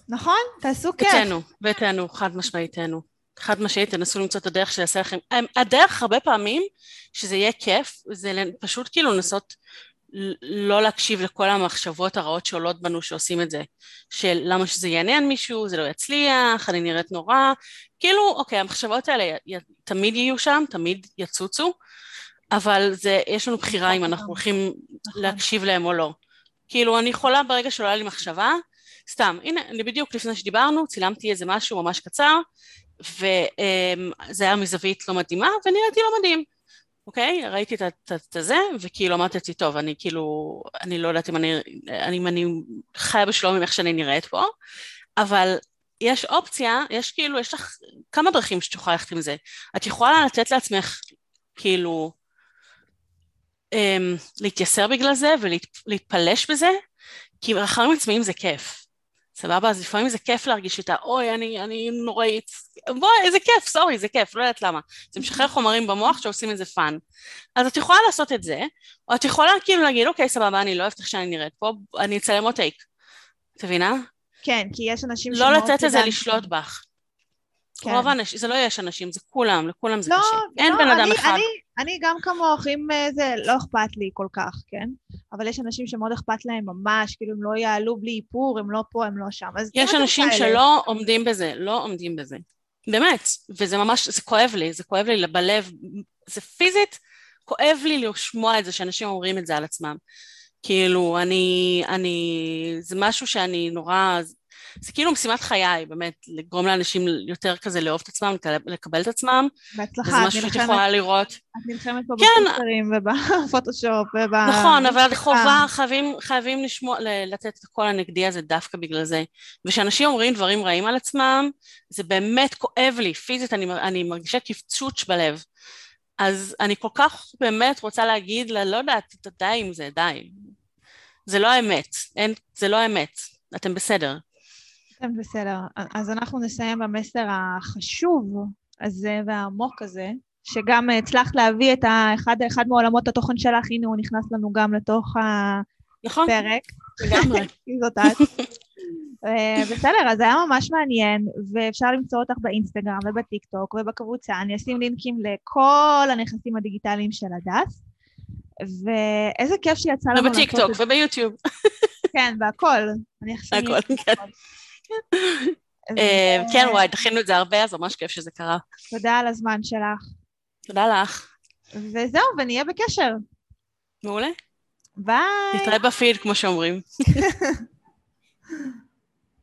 נכון? תעשו כיף. ותהנו, ותהנו, חד משמעית תהנו. חד משמעית, תנסו למצוא את הדרך שיעשה לכם... הדרך הרבה פעמים, שזה יהיה כיף, זה פשוט כאילו לנסות לא להקשיב לכל המחשבות הרעות שעולות בנו שעושים את זה. של למה שזה יעניין מישהו, זה לא יצליח, אני נראית נורא. כאילו, אוקיי, המחשבות האלה י, תמיד יהיו שם, תמיד יצוצו, אבל זה, יש לנו בחירה אם אנחנו הולכים נכון. להקשיב להם או לא. כאילו, אני יכולה ברגע היה לי מחשבה, סתם, הנה, אני בדיוק לפני שדיברנו, צילמתי איזה משהו ממש קצר, וזה היה מזווית לא מדהימה, ונראיתי לא מדהים. אוקיי? ראיתי את זה, וכאילו אמרתי, טוב, אני כאילו, אני לא יודעת אם אני, אם אני חיה בשלום עם איך שאני נראית פה, אבל יש אופציה, יש כאילו, יש לך כמה דרכים שאת יכולה ללכת עם זה. את יכולה לתת לעצמך, כאילו, אמ, להתייסר בגלל זה ולהתפלש בזה, כי רחמים עצמיים זה כיף. סבבה? אז לפעמים זה כיף להרגיש את האוי, אני, אני נוראית. בואי, איזה כיף, sorry, זה כיף, לא יודעת למה. זה משחרר חומרים במוח שעושים את זה fun. אז את יכולה לעשות את זה, או את יכולה כאילו להגיד, אוקיי, סבבה, אני לא אוהבת איך שאני נראית פה, אני אצלם עוד טייק. את מבינה? כן, כי יש אנשים לא לתת לזה לשלוט בך. כן. רוב האנשים, זה לא יש אנשים, זה כולם, לכולם זה לא, קשה. לא, אין בן אדם אני, אחד. אני, אני גם כמוך, אם אה, זה לא אכפת לי כל כך, כן? אבל יש אנשים שמאוד אכפת להם ממש, כאילו הם לא יעלו בלי איפור, הם לא פה, הם לא שם. יש אנשים שלא עומדים בזה, לא עומדים בזה. באמת, וזה ממש, זה כואב לי, זה כואב לי בלב, זה פיזית, כואב לי לשמוע את זה שאנשים אומרים את זה על עצמם. כאילו, אני, אני, זה משהו שאני נורא, זה כאילו משימת חיי, באמת, לגרום לאנשים יותר כזה לאהוב את עצמם, לקבל את עצמם. בהצלחה, את נלחמת. וזה משהו שאת יכולה לראות. את נלחמת פה כן. בפוסטרים ובפוטושופ וב... נכון, אבל חובה, חייבים, חייבים לשמוע, לתת את הקול הנגדי הזה דווקא בגלל זה. וכשאנשים אומרים דברים רעים על עצמם, זה באמת כואב לי, פיזית, אני, אני מרגישה קפצוץ' בלב. אז אני כל כך באמת רוצה להגיד לה, לא יודעת, די עם זה, די. זה לא האמת, אין, זה לא האמת, אתם בסדר. בסדר. אז אנחנו נסיים במסר החשוב הזה והעמוק הזה, שגם הצלחת להביא את האחד, אחד מעולמות התוכן שלך, הנה הוא נכנס לנו גם לתוך נכון. הפרק. לגמרי. כי זאת את. אה, בסדר, אז זה היה ממש מעניין, ואפשר למצוא אותך באינסטגרם ובטיק טוק ובקבוצה. אני אשים לינקים לכל הנכסים הדיגיטליים של הדס. ואיזה כיף שיצא לנו... ובטיק טוק וביוטיוב. כן. אני אחשב... הכל, כן. אה, כן, וואי, דחינו את זה הרבה, אז ממש כיף שזה קרה. תודה על הזמן שלך. תודה לך. וזהו, ונהיה בקשר. מעולה. ביי. נתראה בפיד, כמו שאומרים.